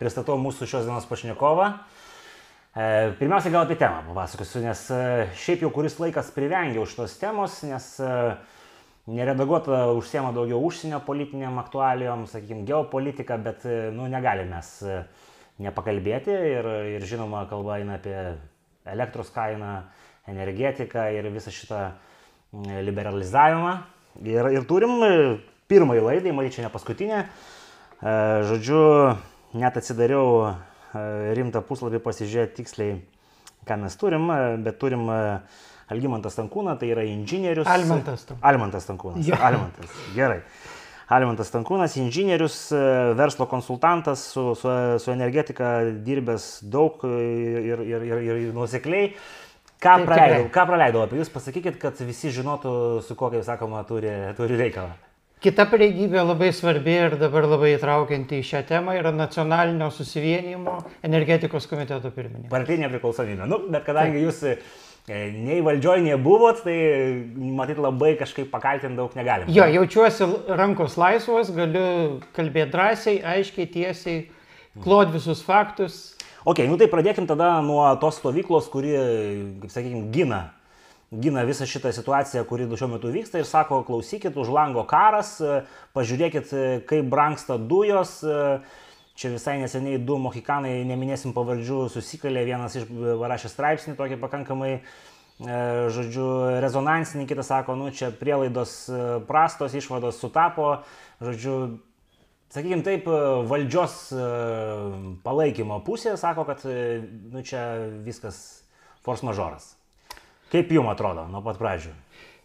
pristatau mūsų šios dienos pašnekovą. E, pirmiausia, gal apie temą papasakosiu, nes e, šiaip jau kuris laikas privengiau šitos temos, nes e, neredaguota užsiema daugiau užsienio politiniam aktualijom, sakykime, geopolitika, bet nu, negalime mes nepakalbėti ir, ir žinoma, kalba eina apie elektros kainą, energetiką ir visą šitą liberalizavimą. Ir, ir turim pirmąjį laidą, matyt, čia ne paskutinė. Žodžiu, net atsidariau rimtą puslapį pasižiūrėti tiksliai, ką mes turim, bet turim Algymantas Tankūną, tai yra inžinierius. Almantas. Almantas Tankūnas. Ja. Almantas. Gerai. Almantas Tankūnas, inžinierius, verslo konsultantas, su, su, su energetika dirbęs daug ir, ir, ir, ir nusekliai. Ką praleidau, ką praleidau apie jūs, pasakykit, kad visi žinotų, su kokia, sakoma, turi, turi reikalą. Kita pareigybė labai svarbi ir dabar labai įtraukianti į šią temą yra nacionalinio susivienimo energetikos komiteto pirmininkas. Partinė priklausomybė. Nu, bet kadangi jūs e, nei valdžioje nebuvot, tai matyt labai kažkaip pakaltinti daug negalima. Jo, jaučiuosi rankos laisvos, galiu kalbėti drąsiai, aiškiai, tiesiai, klod visus faktus. Ok, nu tai pradėkim tada nuo tos stovyklos, kuri, kaip sakykime, gina gina visą šitą situaciją, kuri šiuo metu vyksta ir sako, klausykit, už lango karas, pažiūrėkit, kaip branksta dujos. Čia visai neseniai du mohikanai, neminėsim pavardžių, susikalė, vienas iš parašė straipsnį, tokį pakankamai, žodžiu, rezonansinį, kitas sako, nu čia prielaidos prastos, išvados sutapo, žodžiu, sakykime taip, valdžios palaikymo pusė sako, kad nu, čia viskas force majoras. Kaip jums atrodo nuo pat pradžių?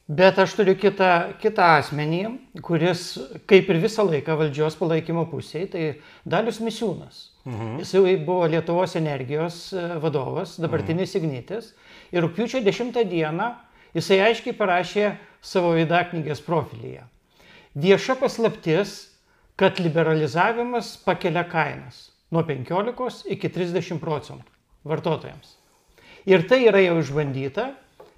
Bet aš turiu kitą, kitą asmenį, kuris kaip ir visą laiką valdžios palaikymo pusėje, tai Dalius Misiūnas. Mhm. Jis buvo Lietuvos energijos e, vadovas, dabartinis mhm. Ignitis. Ir rūpiučio 10 dieną jisai aiškiai parašė savo įdaknygės profilyje. Vieša paslaptis, kad liberalizavimas pakelia kainas nuo 15 iki 30 procentų vartotojams. Ir tai yra jau išbandyta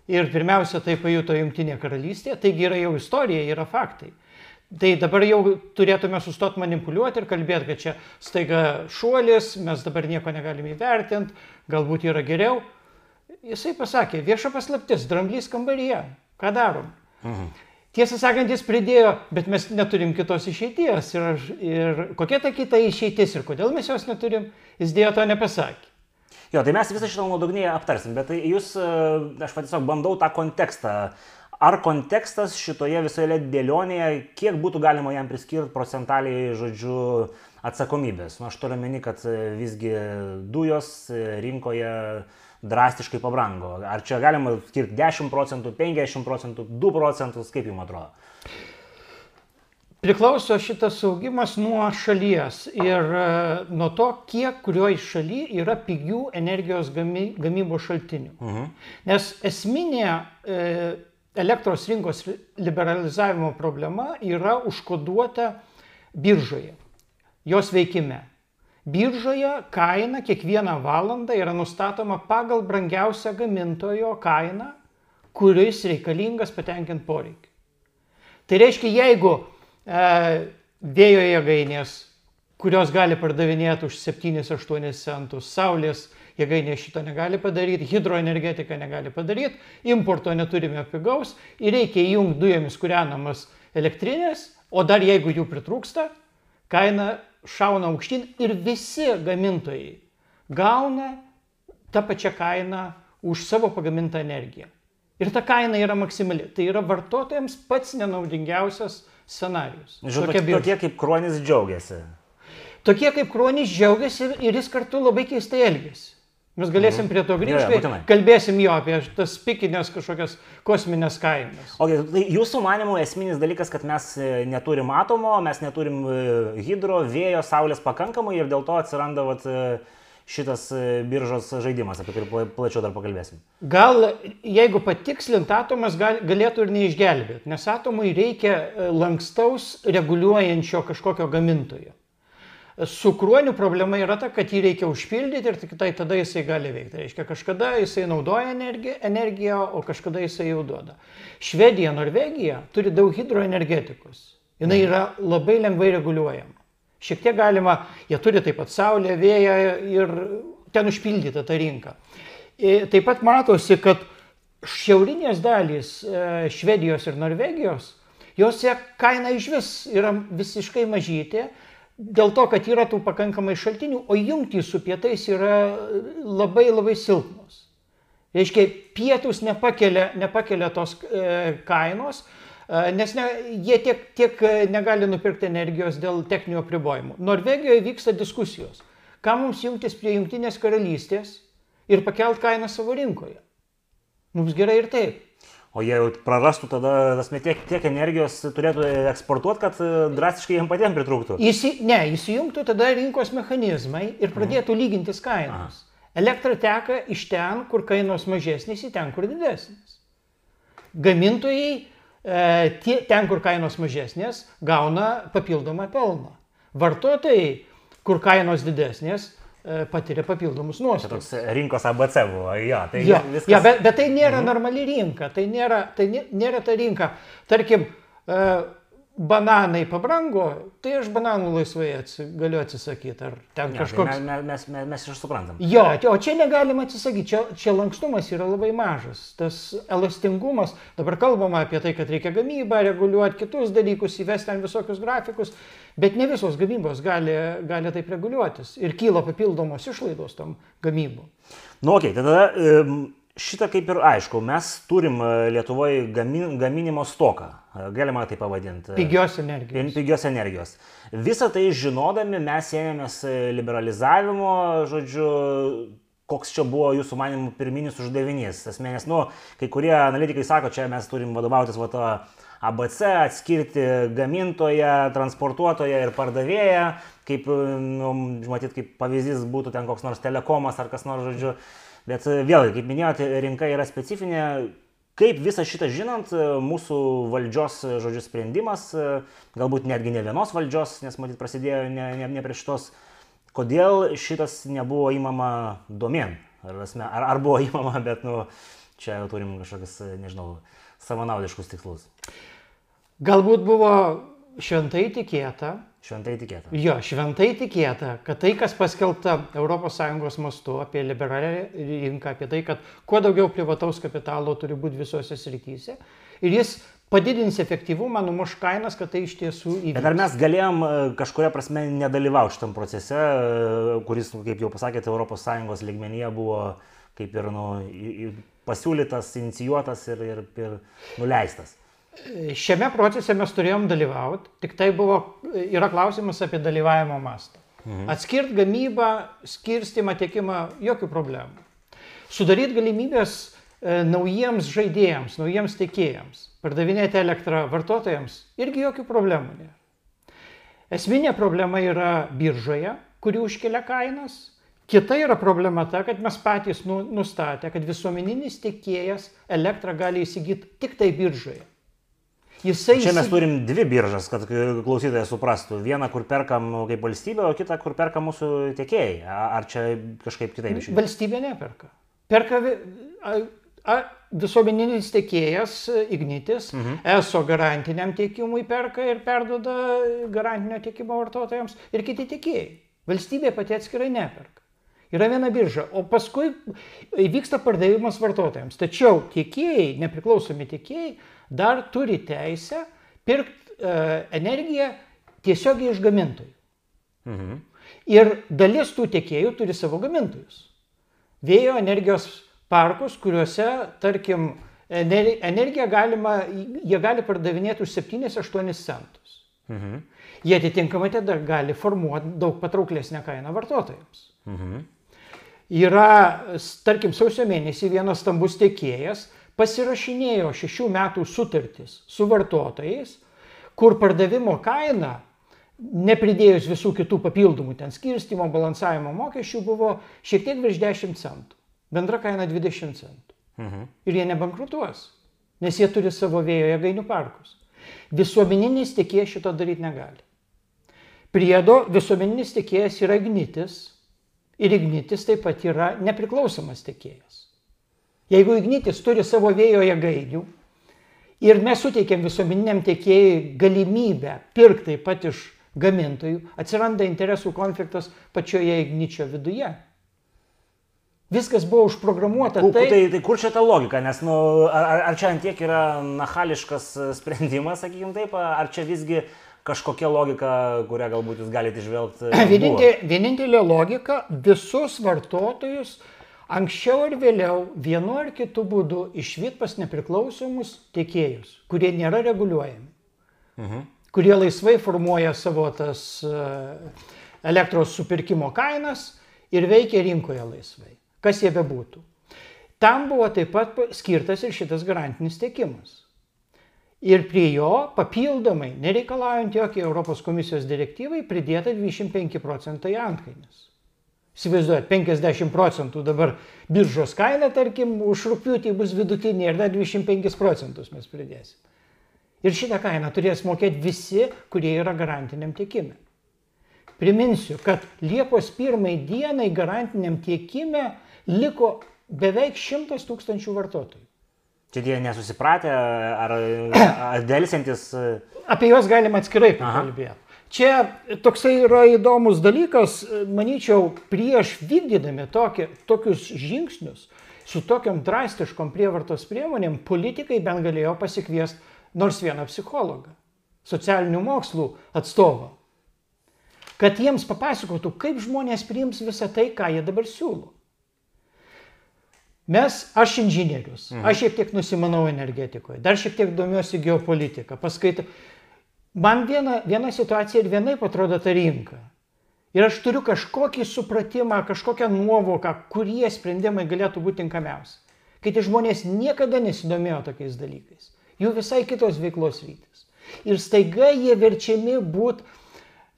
Ir pirmiausia, tai pajuto Junktinė karalystė, taigi yra jau istorija, yra faktai. Tai dabar jau turėtume sustoti manipuliuoti ir kalbėti, kad čia staiga šuolis, mes dabar nieko negalime įvertinti, galbūt yra geriau. Jisai pasakė, vieša paslaptis, dramblys kambaryje, ką darom. Mhm. Tiesą sakant, jis pridėjo, bet mes neturim kitos išeities. Ir, ir kokia ta kita išeitis ir kodėl mes jos neturim, jis dėjo to nepasakė. Jo, tai mes visą šitą nuodugniai aptarsim, bet tai jūs, e, aš tiesiog bandau tą kontekstą. Ar kontekstas šitoje visoje dėlionėje, kiek būtų galima jam priskirti procentaliai, žodžiu, atsakomybės? Nu, aš turiu meni, kad e, visgi dujos e, rinkoje drastiškai pabrango. Ar čia galima skirti 10 procentų, 50 procentų, 2 procentus, kaip jums atrodo? Priklauso šitas augimas nuo šalies ir e, nuo to, kiek kurioje šalyje yra pigių energijos gamy, gamybos šaltinių. Mhm. Nes esminė e, elektros rinkos liberalizavimo problema yra užkoduota biržoje, jos veikime. Biržoje kaina kiekvieną valandą yra nustatoma pagal brangiausią gamintojo kainą, kuris reikalingas patenkinti poreikį. Tai reiškia, jeigu vėjo jėgainės, kurios gali pardavinėti už 7-8 centus, saulės jėgainė šito negali padaryti, hidroenergetika negali padaryti, importo neturime pigaus ir reikia įjungti dujomis kūrenamas elektrinės, o dar jeigu jų pritrūksta, kaina šauna aukštyn ir visi gamintojai gauna tą pačią kainą už savo pagamintą energiją. Ir ta kaina yra maksimali. Tai yra vartotojams pats nenaudingiausias scenarius. Žinau, tokie, tokie kaip Kronis džiaugiasi. Tokie kaip Kronis džiaugiasi ir jis kartu labai keistai elgesi. Mes galėsim mhm. prie to grįžti, ja, kalbėsim jo apie tas pikinės kažkokias kosminės kainas. Okay, tai jūsų manimų esminis dalykas, kad mes e, neturim atomo, mes neturim e, hidro, vėjo, saulės pakankamai ir dėl to atsiranda vat, uh, šitas e, biržos žaidimas, apie kurį plačiau dar pakalbėsim. Gal jeigu patikslint, atomas gal, galėtų ir neišgelbėti, nes atomui reikia e, lankstaus reguliuojančio kažkokio gamintojo. Su kruoniu problema yra ta, kad jį reikia užpildyti ir tik tai tada jisai gali veikti. Tai reiškia, kažkada jisai naudoja energiją, energiją, o kažkada jisai jau duoda. Švedija, Norvegija turi daug hidroenergetikos. Jis yra labai lengvai reguliuojama. Šiek tiek galima, jie turi taip pat saulę, vėją ir ten užpildyta ta rinka. Ir taip pat matosi, kad šiaurinės dalys e, Švedijos ir Norvegijos, jose kaina iš vis yra visiškai mažytė, dėl to, kad yra tų pakankamai šaltinių, o jungtys su pietais yra labai labai silpnos. Reiškia, pietus nepakelia, nepakelia tos e, kainos, e, nes ne, jie tiek, tiek negali nupirkti energijos dėl techninio apribojimų. Norvegijoje vyksta diskusijos, ką mums jungtis prie Junktinės karalystės ir pakelt kainą savo rinkoje. Mums gerai ir taip. O jie prarastų tada, tasme, tiek, tiek energijos turėtų eksportuoti, kad e, drastiškai jiems patiems pritrūktų. Įsi, ne, įsijungtų tada rinkos mechanizmai ir pradėtų mhm. lygintis kainas. Aha. Elektra teka iš ten, kur kainos mažesnės, į ten, kur didesnės. Gamintojai e, tie, ten, kur kainos mažesnės, gauna papildomą pelną. Vartotojai, kur kainos didesnės, e, patiria papildomus nuostolius. Toks rinkos ABC buvo, jo, tai jo, viskas... jo bet, bet tai nėra mhm. normali rinka, tai nėra, tai nėra ta rinka. Tarkim, e, bananai pabrango, tai aš bananų laisvai atsi, galiu atsisakyti. Ar ten ne, tai kažkoks... Tai mes, mes, mes, mes ir suprantam. Jo, o čia negalima atsisakyti, čia, čia lankstumas yra labai mažas. Tas elastingumas, dabar kalbama apie tai, kad reikia gamybą reguliuoti, kitus dalykus, įvesti ten visokius grafikus, bet ne visos gamybos gali, gali taip reguliuotis ir kyla papildomos išlaidos tam gamybom. Nu, okei, okay, tada um, šitą kaip ir aišku, mes turim e, Lietuvoje gamin, gaminimo stoką, e, galima tai pavadinti. Pigios energijos. Pigios energijos. Visą tai žinodami mes ėmėmės e, liberalizavimo, žodžiu, koks čia buvo jūsų manimų pirminis uždavinys. Asmenės, nu, kai kurie analitikai sako, čia mes turim vadovautis va to ABC, atskirti gamintoją, transportuotoją ir pardavėją, kaip, nu, matyt, kaip pavyzdys būtų ten koks nors telekomas ar kas nors, žodžiu, Bet e, vėlgi, kaip minėjote, rinka yra specifinė. Kaip visą šitą žinant, e, mūsų valdžios, e, žodžiu, sprendimas, galbūt netgi ne vienos valdžios, nes matyt prasidėjo ne, ne, ne prieš tos, kodėl šitas nebuvo įmama domen. Ar, ar, ar buvo įmama, bet, nu, čia jau turim kažkokius, nežinau, savanaudiškus tikslus. Galbūt buvo šventai tikėta, Šventai tikėta. Jo, šventai tikėta, kad tai, kas paskelbta ES mastu apie liberalią rinką, apie tai, kad kuo daugiau privataus kapitalo turi būti visose srityse, ir jis padidins efektyvumą, numuš kainas, kad tai iš tiesų įvyks. Bet ar mes galėjom e, kažkuria prasme nedalyvauti šitam procese, e, kuris, kaip jau pasakėte, ES lygmenyje buvo kaip ir nu, pasiūlytas, inicijuotas ir, ir, ir nuleistas? Šiame procese mes turėjom dalyvauti, tik tai buvo, yra klausimas apie dalyvavimo mastą. Mhm. Atskirt gamybą, skirstimą, tiekimą, jokių problemų. Sudaryti galimybės e, naujiems žaidėjams, naujiems tiekėjams, pardavinėti elektrą vartotojams, irgi jokių problemų nėra. Esminė problema yra biržoje, kuri užkelia kainas. Kita yra problema ta, kad mes patys nu, nustatė, kad visuomeninis tiekėjas elektrą gali įsigyti tik tai biržoje. Jisai... Čia mes turim dvi biržas, kad klausytojai suprastų. Vieną, kur perkam kaip valstybė, o kitą, kur perka mūsų tiekėjai. Ar čia kažkaip kitaip išėjo? Valstybė neperka. Perka visuomeninis tiekėjas Ignitis, mhm. ESO garantiniam tiekimui perka ir perdoda garantinio tiekimo vartotojams ir kiti tiekėjai. Valstybė pati atskirai neperka. Yra viena birža, o paskui vyksta pardavimas vartotojams. Tačiau tiekėjai, nepriklausomi tiekėjai, dar turi teisę pirkti e, energiją tiesiogiai iš gamintojų. Mhm. Ir dalis tų tiekėjų turi savo gamintojus. Vėjo energijos parkus, kuriuose, tarkim, energiją galima, jie gali pardavinėti už 7-8 centus. Mhm. Jie atitinkamai tada gali formuoti daug patrauklesnę kainą vartotojams. Mhm. Yra, tarkim, sausio mėnesį vienas stambus tiekėjas pasirašinėjo šešių metų sutartis su vartotojais, kur pardavimo kaina, nepridėjus visų kitų papildomų ten skirstimo, balansavimo mokesčių, buvo šiek tiek virš 10 centų. Bendra kaina 20 centų. Mhm. Ir jie nebankrutuos, nes jie turi savo vėjo jėgainių parkus. Visuomeninis tiekėjas šito daryti negali. Priedo visuomeninis tiekėjas yra ignitis ir ignitis taip pat yra nepriklausomas tiekėjas. Jeigu Ignitis turi savo vėjo jėgainių ir mes suteikėm visuomeniniam tiekėjai galimybę pirkti taip pat iš gamintojų, atsiranda interesų konfliktas pačioje igničio viduje. Viskas buvo užprogramuota. Tai, Tai, tai kur čia ta logika, nes nu, ar, ar čia antiek yra nachališkas e, sprendimas, sakykim taip, ar čia visgi kažkokia logika, kurią galbūt jūs galite išvelgti. Vienintelė, vienintelė logika visus vartotojus anksčiau ar vėliau vienu ar kitu būdu išvyt pas nepriklausomus tiekėjus, kurie nėra reguliuojami, Mhm. kurie laisvai formuoja savo tas e, elektros supirkimo kainas ir veikia rinkoje laisvai, kas jie bebūtų. Tam buvo taip pat pa- skirtas ir šitas garantinis tiekimas. Ir prie jo papildomai, nereikalaujant jokiai Europos komisijos direktyvai, pridėta 25 procentai antkainis. Įsivaizduojat, 50 procentų dabar biržos kaina, tarkim, už rūpiutį bus vidutinė ir dar 25 procentus mes pridėsim. Ir šitą kainą turės mokėti visi, kurie yra garantiniam tiekime. Priminsiu, kad Liepos 1 dienai garantiniam tiekime liko beveik 100 tūkstančių vartotojų. Čia tie nesusipratę, ar, ar dėlsiantis. Apie juos galima atskirai pakalbėti. Čia toksai yra įdomus dalykas, manyčiau, prieš vykdydami tokie, tokius žingsnius, su tokiam drastiškom prievartos priemonėm, politikai bent galėjo pasikviesti nors vieną psichologą, socialinių mokslų atstovą, kad jiems papasakotų, kaip žmonės priims visą tai, ką jie dabar siūlo. Mes, aš inžinierius, mhm. aš šiek tiek nusimanau energetikoje, dar šiek tiek domiuosi geopolitika, paskaitau. Man viena, viena situacija ir vienaip atrodo ta rinka. Ir aš turiu kažkokį supratimą, kažkokią nuovoką, kurie sprendimai galėtų būti tinkamiausi. Kai tie žmonės niekada nesidomėjo tokiais dalykais. Jų visai kitos veiklos rytis. Ir staiga jie verčiami būti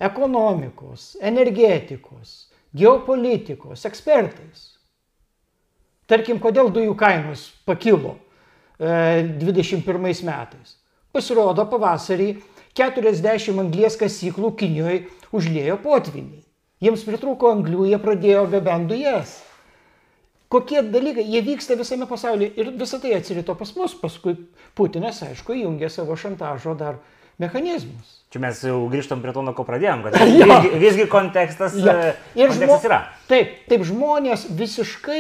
ekonomikos, energetikos, geopolitikos ekspertais. Tarkim, kodėl dujų kainos pakilo e, 21 metais. Pasirodo, pavasarį 40 anglies kasyklų Kinijoje užlėjo potviniai. Jiems pritruko anglių, jie pradėjo gabenti dujas. Kokie dalykai, jie vyksta visame pasaulyje ir visą tai atsirito pas mus. Paskui Putinas, aišku, įjungė savo šantažo dar mechanizmus. Čia mes jau grįžtam prie to, nuo ko pradėjom, kad visgi, visgi kontekstas, Jo. e, Ir kontekstas žmo- yra. Taip, taip žmonės visiškai,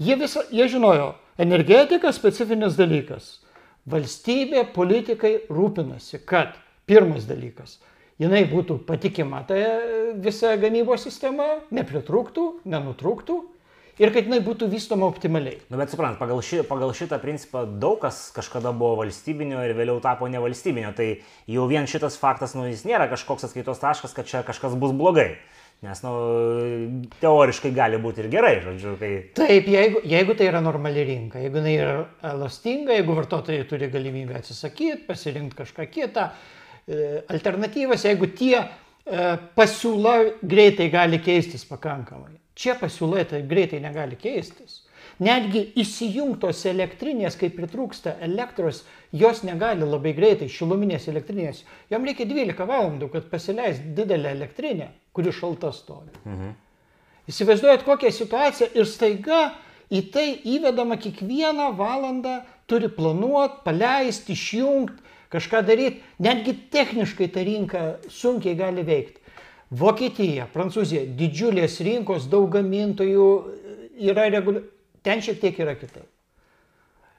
jie, visa, jie žinojo, energetika specifinis dalykas. Valstybė, politikai rūpinasi, kad pirmas dalykas, jinai būtų patikima, tai visa gamybos sistema nepritrūktų, nenutrūktų ir kad jinai būtų vystoma optimaliai. Nu, bet suprant, pagal, ši, pagal šitą principą daug kas kažkada buvo valstybinio ir vėliau tapo nevalstybinio. Tai jau vien šitas faktas, nu, jis nėra kažkoks atskaitos taškas, kad čia kažkas bus blogai. Nes, nu, teoriškai gali būti ir gerai, žodžiu, kai... Taip, jeigu, jeigu tai yra normali rinka, jeigu jinai yra elastinga, jeigu vartotojai turi galimybę atsisakyti, pasirinkti kažką kitą, e, alternatyvas, jeigu tie e, pasiūla greitai gali keistis pakankamai. Čia pasiūla tai greitai negali keistis. Netgi įsijungtos elektrinės, kai pritrūksta elektros, jos negali labai greitai, šiluminės elektrinės. Jom reikia 12 valandų, kad pasileis didelę elektrinę, kuri šalta stovi. Mhm. Įsivaizduojat kokią situaciją ir staiga į tai įvedama kiekvieną valandą, turi planuoti, paleisti, išjungti, kažką daryti. Netgi techniškai ta rinka sunkiai gali veikti. Vokietija, Prancūzija, didžiulės rinkos, daug gamintojų yra reguliuojama. Ten šiek tiek yra kitaip.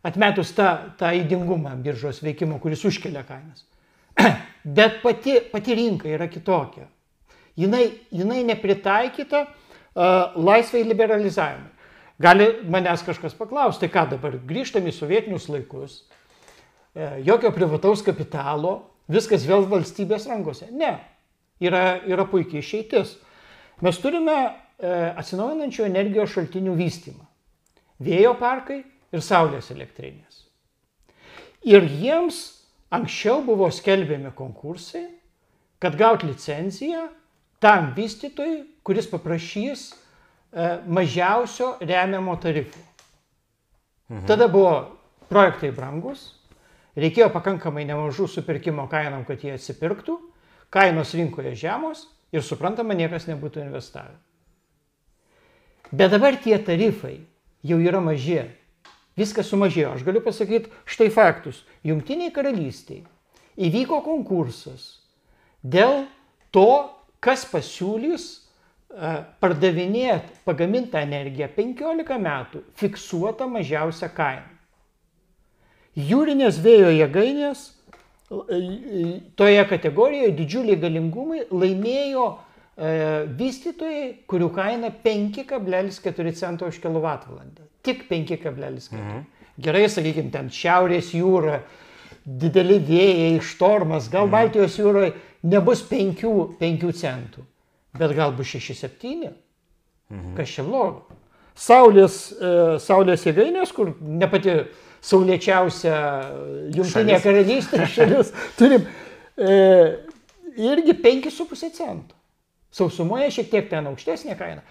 Atmetus tą, tą įdingumą biržos veikimo, kuris užkelia kainas. Bet pati, pati rinka yra kitokia. Jinai, jinai nepritaikyta uh, laisvai liberalizavimui. Gali manęs kažkas paklausti, ką dabar grįžtam į sovietinius laikus, e, jokio privataus kapitalo, viskas vėl valstybės rankose. Ne, yra, yra puikiai išeitis. Mes turime e, atsinaujinančių energijos šaltinių vystymą. Vėjo parkai ir saulės elektrinės. Ir jiems anksčiau buvo skelbiami konkursai, kad gauti licenciją tam vystytojui, kuris paprašys e, mažiausio remiamo tarifo. Mhm. Tada buvo projektai brangus, reikėjo pakankamai nemažų supirkimo kainom, kad jie atsipirktų, kainos rinkoje žemos ir suprantama, niekas nebūtų investavę. Bet dabar tie tarifai jau yra maži. Viskas sumažėjo. Aš galiu pasakyti štai faktus. Jungtiniai karalystiai įvyko konkursas dėl to, kas pasiūlys e, pardavinėti pagamintą energiją 15 metų fiksuotą mažiausią kainą. Jūrinės vėjo jėgainės toje kategorijoje didžiuliai galingumai laimėjo e, vystytojai, kurių kaina 5,4 cento už kWh. Tik 5,4. Mhm. Gerai, sakykime, ten Šiaurės jūra, dideli vėjai, štormas, gal mhm. Baltijos jūroje nebus 5, 5 centų, bet gal bus 6-7. Mhm. Kas čia blogo? Saulės, e, saulės jėgainės, kur ne pati saulėčiausia Junktinė karalystė šalis, turim e, irgi 5,5 centų. Sausumoje šiek tiek ten aukštesnė kaina.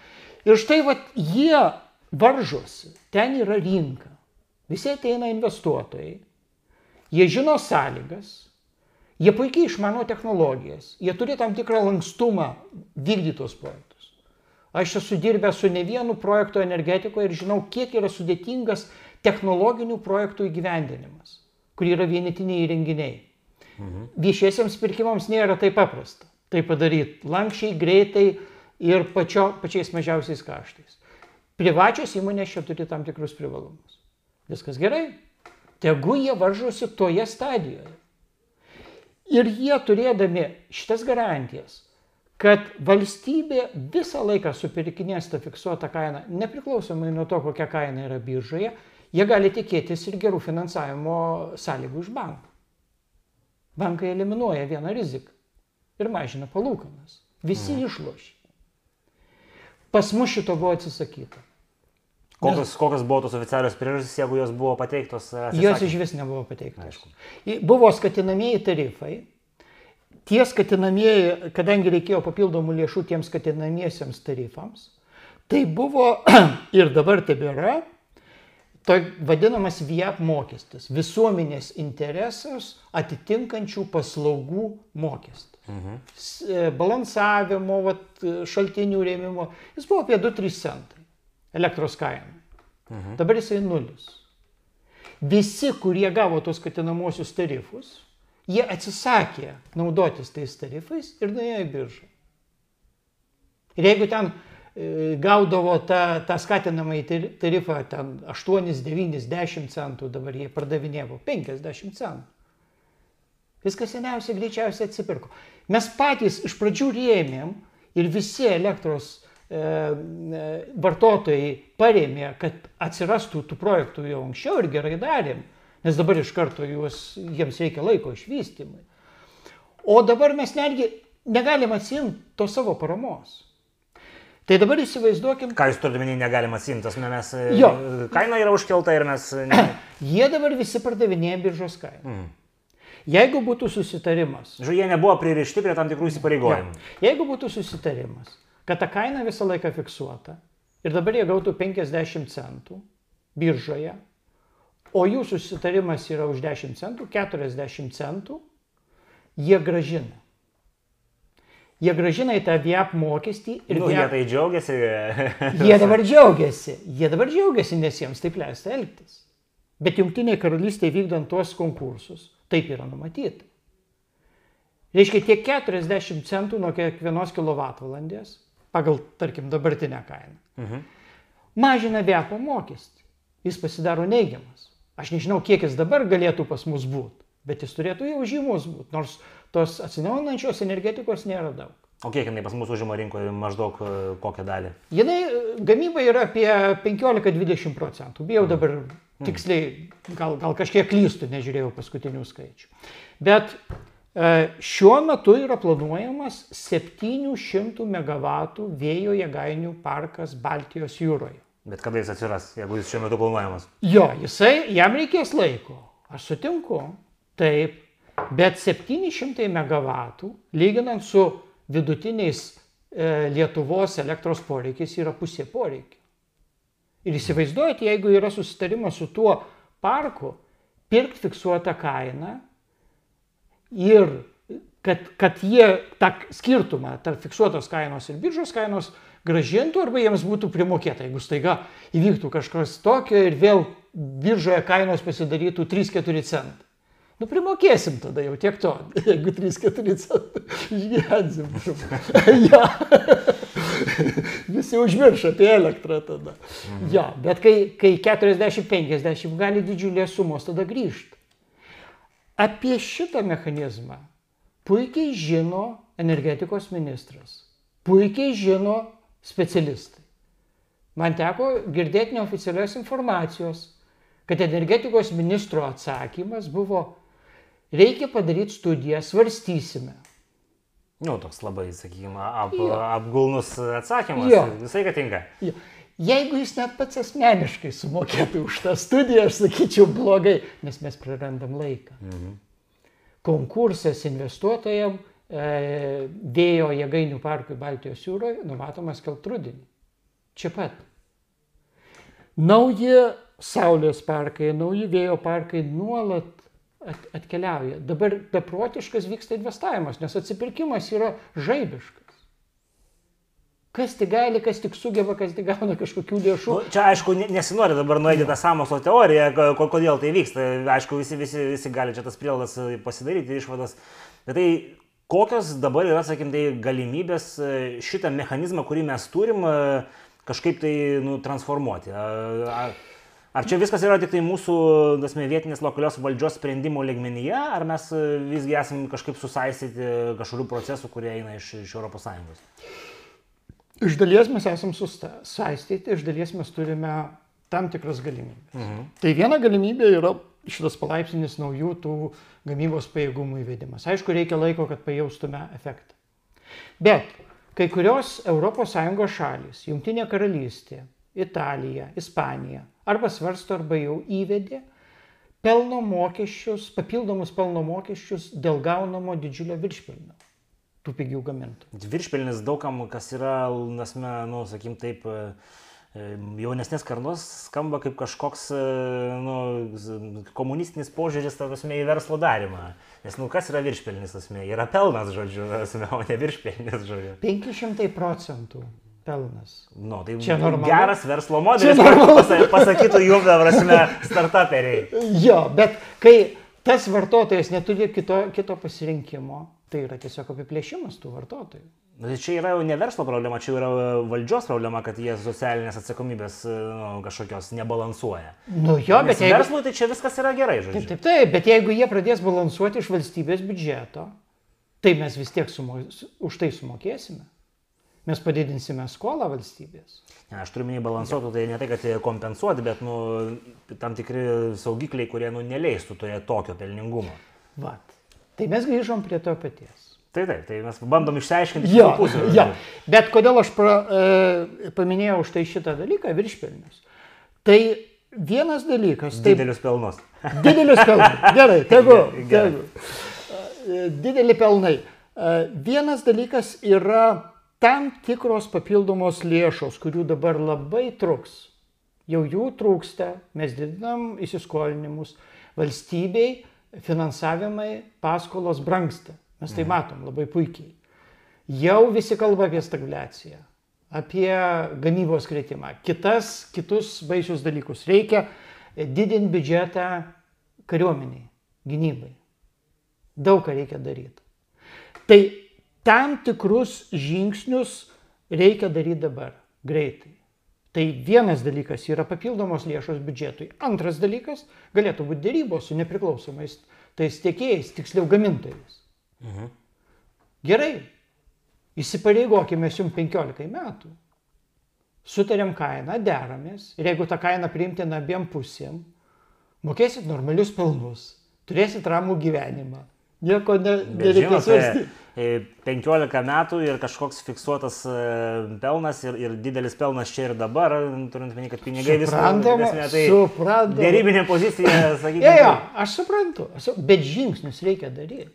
Ir štai vat, jie varžosi, ten yra rinka. Visi ateina investuotojai, jie žino sąlygas, jie puikiai išmano technologijas, jie turi tam tikrą lankstumą vykdytos projektus. Aš esu dirbęs su ne vienu projektu energetikoje ir žinau, kiek yra sudėtingas technologinių projektų įgyvendinimas, kur yra vienetiniai įrenginiai. Mhm. Viešiesiems pirkimams nėra taip paprasta tai padaryti lankščiai, greitai ir pačio, pačiais mažiausiais kaštais. Privačios įmonės čia turi tam tikrus privalumus. Viskas gerai. Tegu jie varžosi toje stadijoje. Ir jie turėdami šitas garantijas, kad valstybė visą laiką supirkinės tą fiksuotą kainą, nepriklausomai nuo to, kokia kaina yra biržoje, jie gali tikėtis ir gerų finansavimo sąlygų iš bankų. Bankai eliminuoja vieną riziką ir mažina palūkanas. Visi išlošia. Pas mus šito buvo atsisakyta. Kokios, kokios buvo tos oficialios priežastys, jeigu jos buvo pateiktos? Atsisakė? Jos iš vis nebuvo pateiktos. Aišku. Buvo skatinamieji tarifai. Tie skatinamieji, kadangi reikėjo papildomų lėšų tiems skatinamiesiems tarifams, tai buvo ir dabar tebėra to vadinamas VIAP mokestis - visuomenės interesus atitinkančių paslaugų mokestis. Mhm. E, balansavimo, vat, šaltinių rėmimo, jis buvo apie 2-3 centai elektros kaina. Mhm. Dabar jisai nulis. Visi, kurie gavo tos skatinamosius tarifus, jie atsisakė naudotis tais tarifais ir nuėjo į biržą. Ir jeigu ten E, gaudavo tą, tą skatinamą į tarifą ten 8, 9, 10 centų, dabar jie pardavinėjo 50 centų. Viskas seniausiai greičiausiai atsipirko. Mes patys iš pradžių rėmėm ir visi elektros vartotojai parėmė, kad atsirastų tų projektų jau anksčiau ir gerai darėm, nes dabar iš karto juos, jiems reikia laiko išvystymui. O dabar mes netgi negalim atsimti to savo paramos. Tai dabar įsivaizduokim. Ką jūs turite minį, negalima simtas, mes... Jo. Kaina yra užkelta ir mes... Ne... Jie dabar visi pardavinėja biržos kainą. Mm. Jeigu būtų susitarimas. Žiūrėjau, jie nebuvo pririšti prie tam tikrų įsipareigojimų. Ja. Jeigu būtų susitarimas, kad ta kaina visą laiką fiksuota ir dabar jie gautų 50 centų biržoje, o jų susitarimas yra už 10 centų, 40 centų, jie gražina jie gražina į tą VIAP mokestį ir... Nu, VIAP... Jie tai džiaugiasi. jie dabar džiaugiasi. Jie dabar džiaugiasi, nes jiems taip leista elgtis. Bet jungtiniai karalystėje vykdant tuos konkursus, taip yra numatyta. Reiškia, tie 40 centų nuo kiekvienos kilovatvalandės, pagal, tarkim, dabartinę kainą, mhm. mažina VIAP mokestį. Jis pasidaro neigiamas. Aš nežinau, kiek jis dabar galėtų pas mus būti, bet jis turėtų jau žymus būti, nors tos atsinaujinančios energetikos nėra daug. O kiek jinai pas mus užima rinkoje maždaug e, kokią dalį? Jinai e, gamyba yra apie 15-20 procentų. Bijau mm. dabar mm. tiksliai, gal, gal kažkiek klystų, nežiūrėjau paskutinių skaičių. Bet šiuo metu yra planuojamas 700 MW vėjo jėgainių parkas Baltijos jūroje. Bet kada jis atsiras, jeigu jis šiuo metu planuojamas? Jo, jisai, jam reikės laiko. Aš sutinku. Taip, Bet 700 MW, lyginant su vidutiniais e, Lietuvos elektros poreikiais, yra pusė poreikio. Ir įsivaizduojate, jeigu yra susitarimas su tuo parku, pirkti fiksuotą kainą ir kad, kad jie tą skirtumą tarp fiksuotos kainos ir biržos kainos gražintų arba jiems būtų primokėta, jeigu staiga įvyktų kažkas tokio ir vėl biržoje kainos pasidarytų 3-4 centai. Nu, primokėsim tada jau tiek to, jeigu 3-4 centai išgyvensim. ja. Visi užmiršo apie elektrą tada. Mhm. Ja, bet kai, kai 40-50 gali didžiulės sumos tada grįžti. Apie šitą mechanizmą puikiai žino energetikos ministras, puikiai žino specialistai. Man teko girdėti neoficialios informacijos, kad energetikos ministro atsakymas buvo, reikia padaryti studiją, svarstysime. Nu, toks labai, sakykime, ap, apgulnus atsakymas. Ja. Visai tinka. Ja. Jeigu jis net pats asmeniškai sumokėtų už tą studiją, aš sakyčiau blogai, nes mes prarandam laiką. Mhm. Konkursas investuotojams e, vėjo jėgainių parkui Baltijos jūroje numatomas keltrudinį. Čia pat. Nauji saulės parkai, nauji vėjo parkai nuolat atkeliauja. Dabar beprotiškas vyksta investavimas, nes atsipirkimas yra žaibiškas. Kas tik gali, kas tik sugeba, kas tik gauna kažkokių lėšų. Nu, čia aišku, nesinori dabar nueiti tą samokslo teoriją, kodėl tai vyksta. Aišku, visi, visi, visi gali čia tas prielaidas pasidaryti, išvadas. Bet tai kokios dabar yra, sakykim, tai galimybės šitą mechanizmą, kurį mes turim, kažkaip tai nu, transformuoti? Ar, Ar čia viskas yra tik tai mūsų, dasme, vietinės lokalios valdžios sprendimų ligmenyje, ar mes e, visgi esame kažkaip susaistyti kažkokių procesų, kurie eina iš, iš ES? Iš dalies mes esame susaistyti, iš dalies mes turime tam tikras galimybės. Mhm. Tai viena galimybė yra šitas palaipsnis naujų tų gamybos pajėgumų įvedimas. Aišku, reikia laiko, kad pajaustume efektą. Bet kai kurios ES šalis, Junktinė karalystė, Italija, Ispanija, arba svarsto, arba jau įvedė pelno mokesčius, papildomus pelno mokesčius dėl gaunamo didžiulio viršpelnio tų pigių gamintojų. Viršpelnis daugam, kas yra, nasme, nu, sakykim taip, jaunesnės karnos skamba kaip kažkoks nu, komunistinis požiūris, tasme, į verslo darimą. Nes, nu, kas yra viršpelnis, tasme, yra pelnas, žodžiu, tasme, o ne viršpelnis, žodžiu. 500 procentų pelnas. Nu, tai čia normalu. geras verslo modelis, pasakytų jums, prasme, startuperiai. Jo, bet kai tas vartotojas neturi kito, kito pasirinkimo, tai yra tiesiog apiplėšimas tų vartotojų. Bet tai čia yra jau ne verslo problema, čia yra valdžios problema, kad jie socialinės atsakomybės nu, kažkokios nebalansuoja. Nu jo, bet Nes jeigu... verslui tai čia viskas yra gerai, žodžiu. Taip, taip, taip, bet jeigu jie pradės balansuoti iš valstybės biudžeto, tai mes vis tiek sumo... už tai sumokėsime mes padidinsime skolą valstybės. Ne, aš turiu minį balansuotų, tai ne tai, kad kompensuoti, bet nu, tam tikri saugikliai, kurie nu, neleistų turėti tokio pelningumo. Vat. Tai mes grįžom prie to paties. Tai taip, tai mes bandom išsiaiškinti jo, pusę. Jo. Bet kodėl aš pra, e, paminėjau štai šitą dalyką, viršpelnius. Tai vienas dalykas. Tai, didelius pelnus. Didelius pelnus. Gerai, tegu. tegu. E, dideli pelnai. E, vienas dalykas yra tam tikros papildomos lėšos, kurių dabar labai truks. Jau jų trūksta, mes didinam įsiskolinimus, valstybei finansavimai, paskolos brangsta. Mes tai mhm. matom labai puikiai. Jau visi kalba apie stagfliaciją, apie gamybos kritimą, kitas, kitus baisius dalykus. Reikia didinti biudžetą kariuomeniai, gynybai. Daug ką reikia daryti. Tai tam tikrus žingsnius reikia daryti dabar, greitai. Tai vienas dalykas yra papildomos lėšos biudžetui. Antras dalykas galėtų būti dėrybos su nepriklausomais tais tiekėjais, tiksliau gamintojais. Mhm. Gerai, įsipareigokime jums 15 metų. Sutariam kainą, deramės ir jeigu ta kaina priimtina abiem pusėm, mokėsit normalius pelnus, turėsit ramų gyvenimą. Nieko ne, nereikės svarstyti. 15 e, metų ir kažkoks fiksuotas e, pelnas ir, ir didelis pelnas čia ir dabar, turint minį, kad pinigai vis suprantama. Tai suprantama. Dėrybinė pozicija, sakykime. Ja, ja, aš suprantu, bet žingsnius reikia daryti.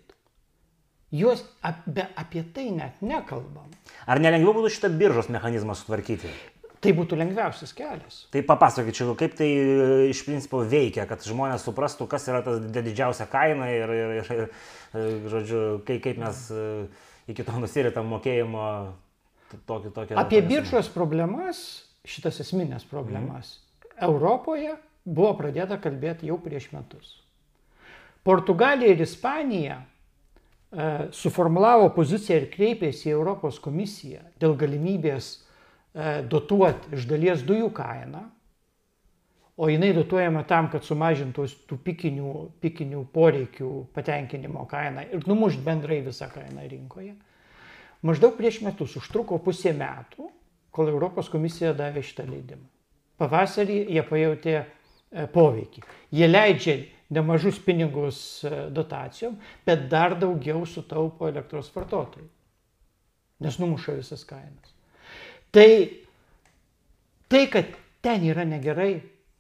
Juos ap, apie tai net nekalbam. Ar nelengviau būtų šitą biržos mechanizmą sutvarkyti? Tai būtų lengviausias kelias. Tai papasakokit, kaip tai e, iš principo veikia, kad žmonės suprastų, kas yra ta didžiausia kaina ir, ir, ir, ir žodžiu, kaip, kaip mes e, iki to nusiritam mokėjimo tokį tokį. Apie biržos problemas, šitas esminės problemas, mhm. Europoje buvo pradėta kalbėti jau prieš metus. Portugalija ir Ispanija e, suformulavo poziciją ir kreipėsi į Europos komisiją dėl galimybės e, dotuoti iš dalies dujų kainą, o jinai dotuojama tam, kad sumažintų tų pikinių, pikinių poreikių patenkinimo kainą ir numušt bendrai visą kainą rinkoje. Maždaug prieš metus užtruko pusė metų, kol Europos komisija davė šitą leidimą. Pavasarį jie pajutė e, poveikį. Jie leidžia nemažus pinigus e, dotacijom, bet dar daugiau sutaupo elektros vartotojai, nes numuša visas kainas. Tai, tai kad ten yra negerai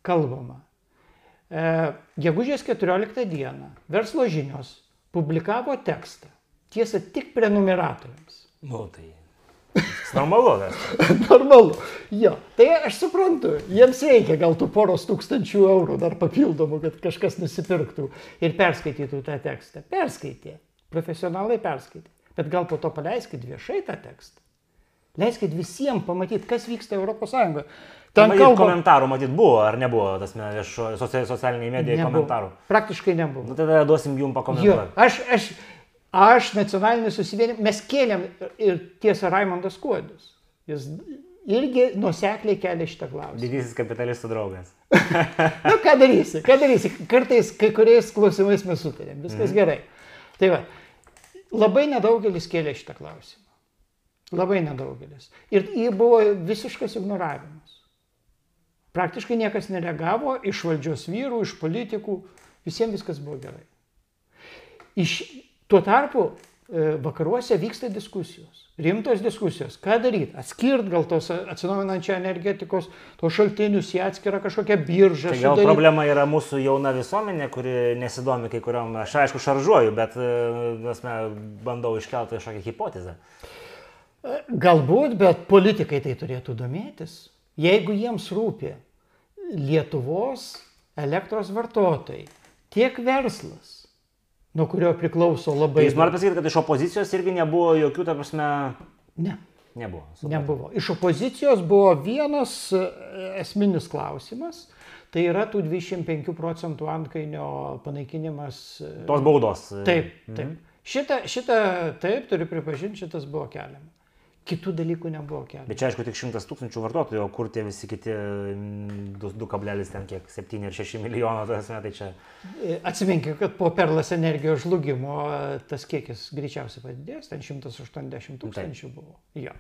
kalbama. E, gegužės 14 dieną verslo žinios publikavo tekstą, tiesa tik prenumeratoriams. Nu, tai Normalu, nes. Normalu. Jo, tai aš suprantu, jiems reikia gal tų poros tūkstančių eurų dar papildomų, kad kažkas nusipirktų ir perskaitytų tą tekstą. Perskaitė. Profesionalai perskaitė. Bet gal po to paleiskit viešai tą tekstą. Leiskit visiems pamatyti, kas vyksta ES. Ten matyt, kalba... komentarų matyt buvo, ar nebuvo, tas viešo, socialiniai medijai nebuvo. komentarų. Praktiškai nebuvo. Nu, tada duosim jums pakomentuoti. Aš, aš, Aš nacionalinį susivienimą, mes kėlėm ir tiesa Raimondas Kuodis. Jis irgi nusekliai kelia šitą klausimą. Didysis kapitalistų draugas. Na, nu, ką darysi, ką darysi. Kartais kai kuriais klausimais mes sutarėm, viskas mhm. gerai. Tai va, labai nedaugelis kėlė šitą klausimą. Labai nedaugelis. Ir jį buvo visiškas ignoravimas. Praktiškai niekas nereagavo iš valdžios vyrų, iš politikų, visiems viskas buvo gerai. Iš, Tuo tarpu e, vakaruose vyksta diskusijos, rimtos diskusijos. Ką daryti? Atskirt gal tos atsinaujinančio energetikos, tos šaltinius į atskirą kažkokią biržą. Tai gal sudaryt. problema yra mūsų jauna visuomenė, kuri nesidomi kai kuriuom, aš aišku šaržuoju, bet mes bandau iškelti kažkokią hipotezę. E, galbūt, bet politikai tai turėtų domėtis. Jeigu jiems rūpi Lietuvos elektros vartotojai, tiek verslas, nuo kurio priklauso labai. Tai jūs norite pasakyti, kad iš opozicijos irgi nebuvo jokių, ta prasme. Ne. Nebuvo. Supratau. Nebuvo. Iš opozicijos buvo vienas e, esminis klausimas. Tai yra tų 25 procentų antkainio panaikinimas. E, Tos baudos. Taip, taip. Mhm. Šitą, šitą, taip, turiu pripažinti, šitas buvo keliamas. Kitų dalykų nebuvo keliama. Bet čia aišku tik 100 tūkstančių vartotojų, o kur tie visi kiti 2,7 ir 6 milijono, tai čia. E, Atsiminkime, kad po perlas energijos žlugimo tas kiekis greičiausiai padidės, ten 180 tūkstančių buvo. Jo.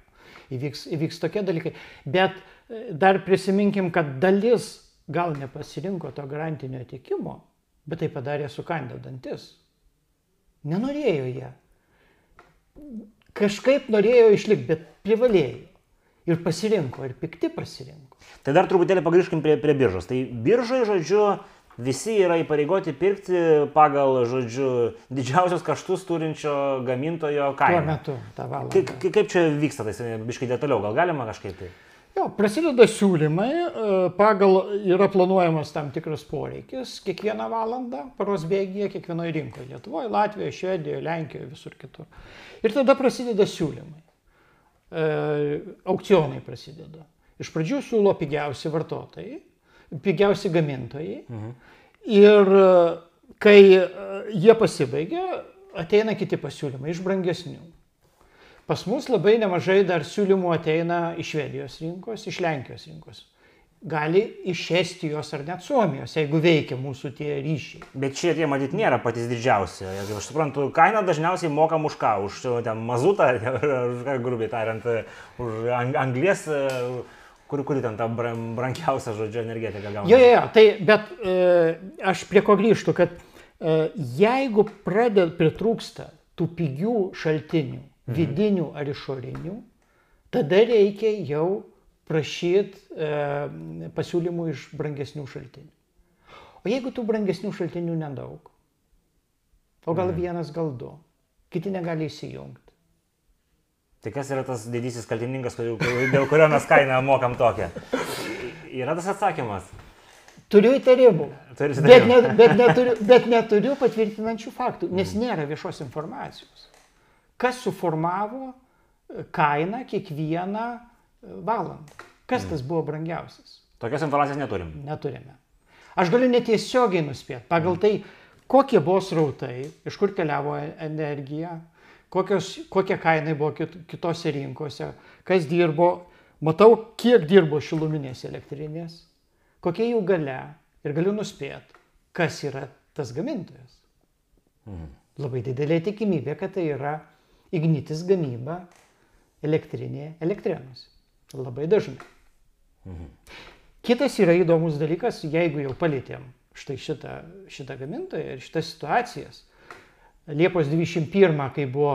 Įvyks, įvyks tokie dalykai. Bet e, dar prisiminkim, kad dalis gal nepasirinko to garantinio tiekimo, bet tai padarė su kandidantis. Nenorėjo jie kažkaip norėjo išlikti, bet privalėjo. Ir pasirinko, ir pikti pasirinko. Tai dar truputėlį pagrįžkim prie, prie biržos. Tai biržai, žodžiu, visi yra įpareigoti pirkti pagal, žodžiu, didžiausius kaštus turinčio gamintojo kainą. Tuo metu tą valandą. Kaip, kaip čia vyksta, tai biškai detaliau, gal galima kažkaip tai? Jo, prasideda siūlymai, e, pagal yra planuojamas tam tikras poreikis kiekvieną valandą paros bėgyje, kiekvienoje rinkoje - Lietuvoje, Latvijoje, Švedijoje, Lenkijoje, visur kitur. Ir tada prasideda siūlymai. E, aukcionai prasideda. Iš pradžių siūlo pigiausi vartotojai, pigiausi gamintojai. Mhm. Ir e, kai e, jie pasibaigia, ateina kiti pasiūlymai iš brangesnių. Pas mus labai nemažai dar siūlymų ateina iš Švedijos rinkos, iš Lenkijos rinkos. Gali iš Estijos ar net Suomijos, jeigu veikia mūsų tie ryšiai. Bet šie tie matyt nėra patys didžiausi. Jeigu aš suprantu, kainą dažniausiai mokam už ką? Už ten mazutą, už ką grubiai tariant, už anglies kuri, kuri ten ta brangiausia, žodžiu, energetika gauna. Jo, jo, jo, tai, bet e, aš prie ko grįžtu, kad e, jeigu pradeda pritrūksta tų pigių šaltinių. Vidinių ar išorinių, tada reikia jau prašyti e, pasiūlymų iš brangesnių šaltinių. O jeigu tų brangesnių šaltinių nedaug, o gal mhm. vienas, gal du, kiti negali įsijungti. Tai kas yra tas didysis kaltininkas, dėl kurio mes kainą mokam tokią? Yra tas atsakymas. Turiu įtarimų. Bet, ne, bet, neturiu, bet neturiu patvirtinančių faktų, nes mhm. nėra viešos informacijos kas suformavo e, kainą kiekvieną e, valandą. Kas tas buvo brangiausias? Tokios informacijos neturim. Neturime. Aš galiu netiesiogiai nuspėti, pagal tai, kokie buvo srautai, iš kur keliavo energija, kokios, kokia kaina buvo kit, kitose rinkose, kas dirbo, matau, kiek dirbo šiluminės elektrinės, kokia jų gale ir galiu nuspėti, kas yra tas gamintojas. Mhm. Labai didelė tikimybė, kad tai yra ignitis gamyba elektrinėje elektrenuose. Labai dažnai. Mhm. Kitas yra įdomus dalykas, jeigu jau palėtėm štai šitą, šitą gamintoją ir šitas situacijas. Liepos 21, kai buvo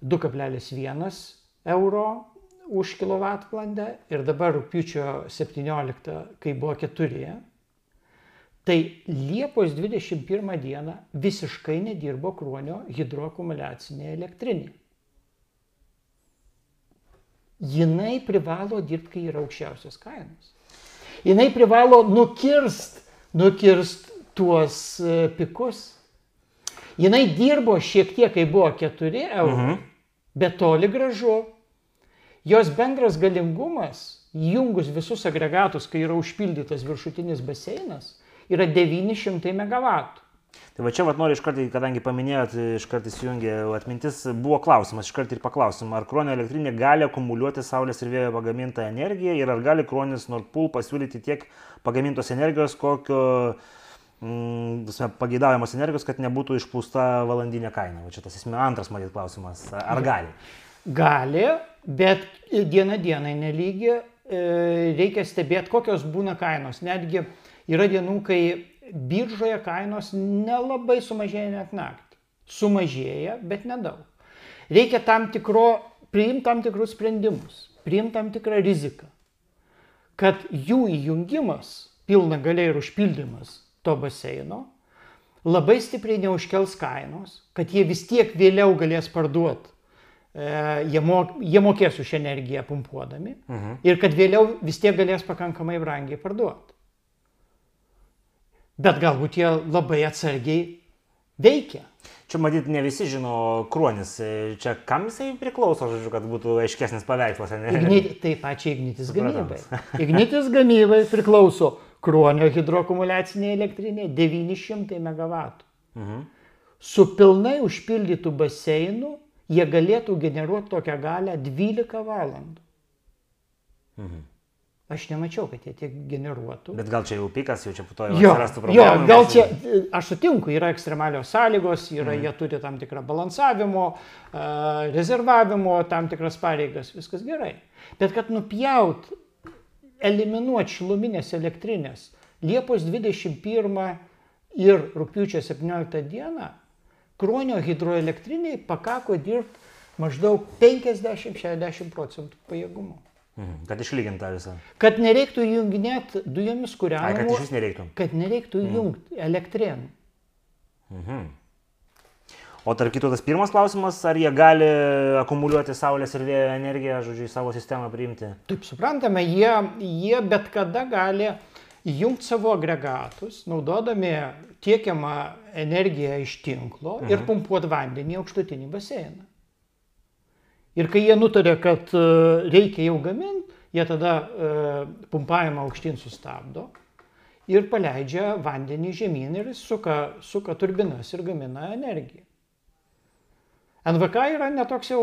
2,1 euro už kilovatvalandę ir dabar rūpiučio 17, kai buvo 4, tai Liepos 21 dieną visiškai nedirbo kruonio hidroakumuliacinė elektrinė jinai privalo dirbti, kai yra aukščiausios kainos. Jinai privalo nukirst, nukirst tuos e, pikus. Jinai dirbo šiek tiek, kai buvo 4 eurai, mhm. bet toli gražu. Jos bendras galingumas, jungus visus agregatus, kai yra užpildytas viršutinis baseinas, yra 900 MW. Tai va čia vat noriu iškart, kadangi paminėjot, iškart įsijungė atmintis, buvo klausimas, iškart ir paklausim, ar kronio elektrinė gali akumuliuoti saulės ir vėjo pagamintą energiją ir ar gali kronis Nordpool pasiūlyti tiek pagamintos energijos, kokio mm, pageidaujamos energijos, kad nebūtų išpūsta valandinė kaina. Va čia tas esmė antras, matyt, klausimas, ar gali? Gali, bet diena dienai nelygi, e, reikia stebėti, kokios būna kainos. Netgi yra dienų, kai biržoje kainos nelabai sumažėja net naktį. Sumažėja, bet nedaug. Reikia tam tikro, priimti tam tikrus sprendimus, priimti tam tikrą riziką, kad jų įjungimas, pilna galia ir užpildymas to baseino labai stipriai neužkels kainos, kad jie vis tiek vėliau galės parduoti e, jie, mok, jie mokės už energiją pumpuodami mhm. ir kad vėliau vis tiek galės pakankamai brangiai parduoti bet galbūt jie labai atsargiai veikia. Čia matyt, ne visi žino kruonis. Čia kam jisai priklauso, žodžiu, kad būtų aiškesnis paveikslas. Ignit, taip pačiai ignitis gamybai. Ignitis gamybai priklauso kruonio hidroakumuliacinė elektrinė 900 MW. Mhm. Su pilnai užpildytų baseinų jie galėtų generuoti tokią galę 12 valandų. Mhm. Aš nemačiau, kad jie tiek generuotų. Bet gal čia jau pikas, jau čia po to jau atsirastų problemų. Jo, gal čia, aš sutinku, yra ekstremalios sąlygos, yra, mm. jie turi tam tikrą balansavimo, rezervavimo, tam tikras pareigas, viskas gerai. Bet kad nupjaut, eliminuoti šiluminės elektrinės Liepos 21 ir rūpiučio 17 dieną, Kruonio hidroelektriniai pakako dirbti maždaug 50-60 procentų pajėgumu. Mhm. Kad išlyginta visą. Kad nereiktų junginėti dujomis kūrenamų. Ai, kad iš vis nereiktų. Kad nereiktų mhm. jungti elektrėnų. Mhm. O tarp kitų tas pirmas klausimas, ar jie gali akumuliuoti saulės ir vėjo energiją, žodžiu, į savo sistemą priimti? Taip, suprantame, jie, jie bet kada gali įjungti savo agregatus, naudodami tiekiamą energiją iš tinklo mhm. ir pumpuoti vandenį į aukštutinį baseiną. Ir kai jie nutarė, kad e, reikia jau gaminti, jie tada e, pumpavimą aukštyn sustabdo ir paleidžia vandenį žemyn ir suka, suka turbinas ir gamina energiją. NVK yra netoks jau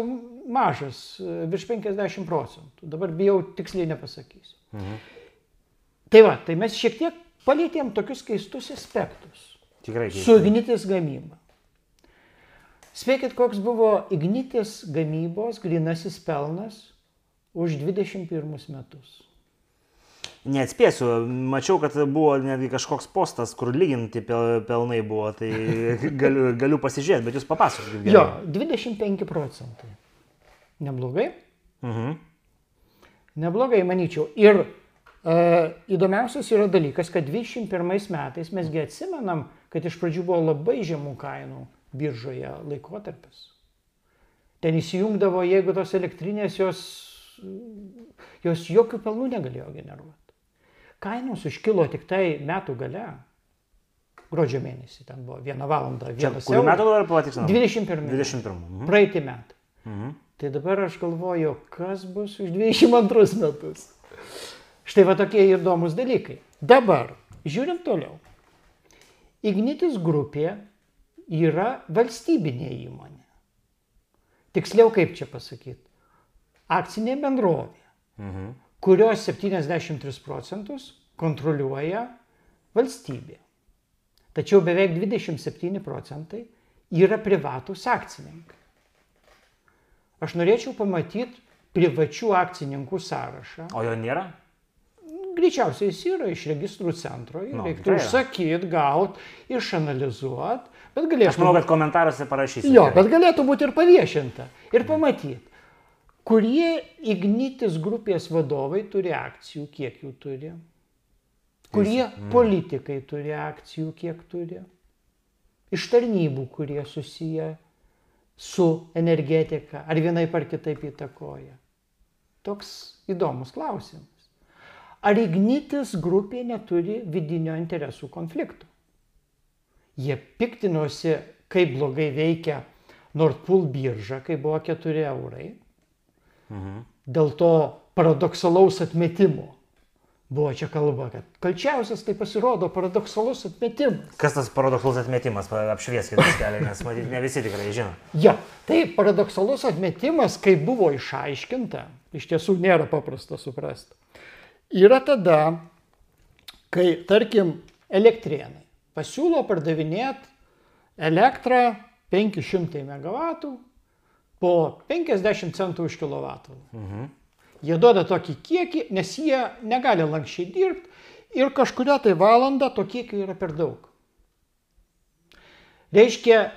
mažas, e, virš 50 procentų. Dabar bijau tiksliai nepasakysiu. Mhm. Tai va, tai mes šiek tiek palėtėm tokius keistus aspektus. Tikrai. Keistai. Su ignitis gamyba. Spėkit, koks buvo Ignitis gamybos grinasis pelnas už 21 metus. Neatspėsiu, mačiau, kad buvo netgi kažkoks postas, kur lyginti pelnai buvo, tai galiu, galiu pasižiūrėti, bet jūs papasakokite. Jo, 25 procentai. Neblogai? Mhm. Neblogai, manyčiau. Ir e, įdomiausias yra dalykas, kad 21 metais mesgi atsimenam, kad iš pradžių buvo labai žemų kainų biržoje laikotarpis. Ten įsijungdavo, jeigu tos elektrinės jos, jos jokių pelnų negalėjo generuoti. Kainos užkilo tik tai metų gale. Gruodžio mėnesį ten buvo vieną valandą. Kurių metų dabar patikslinau? 21. 21. Mhm. Praeitį metą. Mhm. Tai dabar aš galvoju, kas bus už 22 metus. Štai va tokie įdomus dalykai. Dabar, žiūrint toliau. Ignitis grupė yra valstybinė įmonė. Tiksliau, kaip čia pasakyti? Akcinė bendrovė, Mhm. kurios 73 procentus kontroliuoja valstybė. Tačiau beveik 27 procentai yra privatus akcininkai. Aš norėčiau pamatyti privačių akcininkų sąrašą. O jo nėra? Greičiausiai jis yra iš registrų centro, jį Nu, reiktų užsakyti, gauti, išanalizuoti, bet Aš galėtų, manau, kad komentaruose parašysiu. jo, bet galėtų būti ir paviešinta. Ir pamatyti, kurie Ignitis grupės vadovai turi akcijų, kiek jų turi. Kurie politikai turi akcijų, kiek turi. Iš tarnybų, kurie susiję su energetika, ar vienai par kitaip įtakoja. Toks įdomus klausimas. Ar Ignitis grupė neturi vidinio interesų konflikto? Jie piktinosi, kaip blogai veikia Nordpool birža, kai buvo 4 eurai. Mhm. Dėl to paradoksalaus atmetimo. Buvo čia kalba, kad kalčiausias tai pasirodo paradoksalus atmetimas. Kas tas paradoksalus atmetimas, Pa- apšvieskit tas kelią, nes matyt, ne visi tikrai žino. Ja, tai paradoksalus atmetimas, kai buvo išaiškinta, iš tiesų nėra paprasta suprasti. Yra tada, kai, tarkim, elektrienai pasiūlo pardavinėti elektrą 500 MW po 50 centų už kilovatą. Mhm. Jie duoda tokį kiekį, nes jie negali lankščiai dirbti ir kažkuria tai valanda to kiekio yra per daug. Reiškia,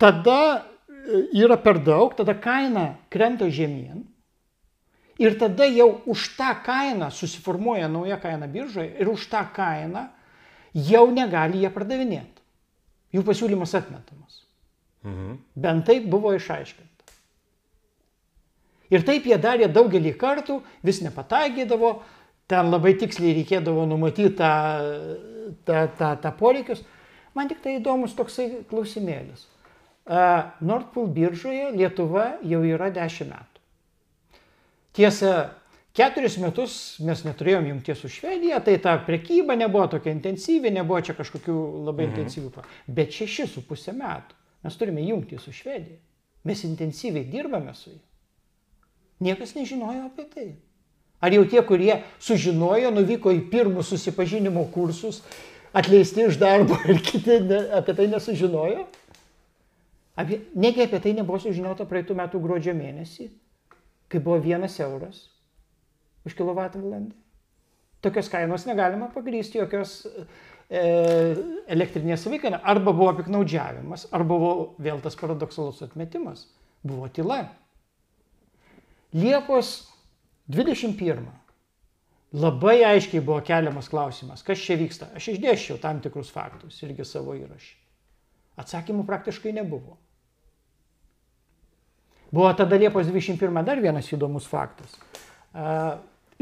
tada e, yra per daug, tada kaina krenta žemyn ir tada jau už tą kainą susiformuoja nauja kaina biržoje ir už tą kainą jau negali jie pardavinėti. Jų pasiūlymas atmetamas. Mhm. Bent taip buvo išaiškinta. Ir taip jie darė daugelį kartų, vis nepataikydavo, ten labai tiksliai reikėdavo numatyti tą, tą, tą, tą poreikius. Man tik tai įdomus toksai klausimėlis. Uh, Nordpool biržoje Lietuva jau yra 10 metų. Tiesa, keturis metus mes neturėjom jungties su Švedija, tai ta prekyba nebuvo tokia intensyvi, nebuvo čia kažkokių labai mhm. intensyvių. Bet šešis su pusę metų mes turime jungtį su Švedija. Mes intensyviai dirbame su jais. Niekas nežinojo apie tai. Ar jau tie, kurie sužinojo, nuvyko į pirmus susipažinimo kursus, atleisti iš darbo ir kiti ne, apie tai nesužinojo? Apie, negi apie tai nebuvo sužinota praeitų metų gruodžio mėnesį, kai buvo vienas euras už kilovatvalandę. Tokios kainos negalima pagrysti jokios e, elektrinės savikaina. Arba buvo piknaudžiavimas, arba buvo vėl tas paradoksalus atmetimas. Buvo tyla. Liepos 21. Labai aiškiai buvo keliamas klausimas, kas čia vyksta. Aš išdėščiau tam tikrus faktus irgi savo įrašį. Atsakymų praktiškai nebuvo. Buvo tada Liepos 21 dar vienas įdomus faktas.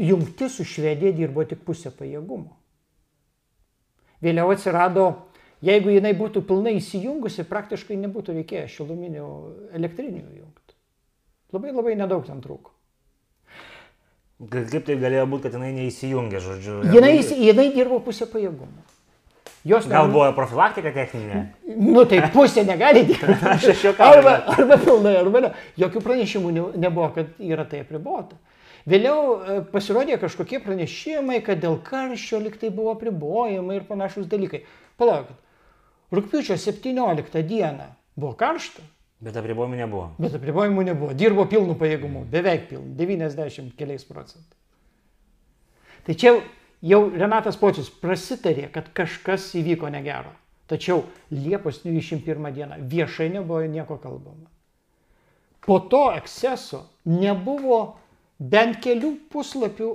Jungti su Švedija dirbo tik pusę pajėgumo. Vėliau atsirado, jeigu jinai būtų pilnai įsijungusi, praktiškai nebūtų reikėję šiluminių elektrinių jungti. Labai labai nedaug ten trūko. Kaip tai galėjo būti, kad jinai neįsijungė, žodžiu. Jinai, jinai dirbo pusę pajėgumo. Jos Gal ne- buvo profilaktika techninė? Nu tai pusė negali dirbti. Arba, arba pilnai, arba ne. Jokių pranešimų ne- nebuvo, kad yra tai apribota. Vėliau e, pasirodė kažkokie pranešimai, kad dėl karščio liktai buvo apribojimai ir panašus dalykai. Palaukit. Rūpiučio 17 dieną buvo karšta, Bet apribojimų nebuvo. bet apribojimų nebuvo. Dirbo pilnu pajėgumu, beveik pilnu, 90 keliais procentais. Tai čia jau Renatas Pocius prasitarė, kad kažkas įvyko negero. Tačiau Liepos 21 dieną viešai nebuvo nieko kalbama. Po to eksceso nebuvo bent kelių puslapių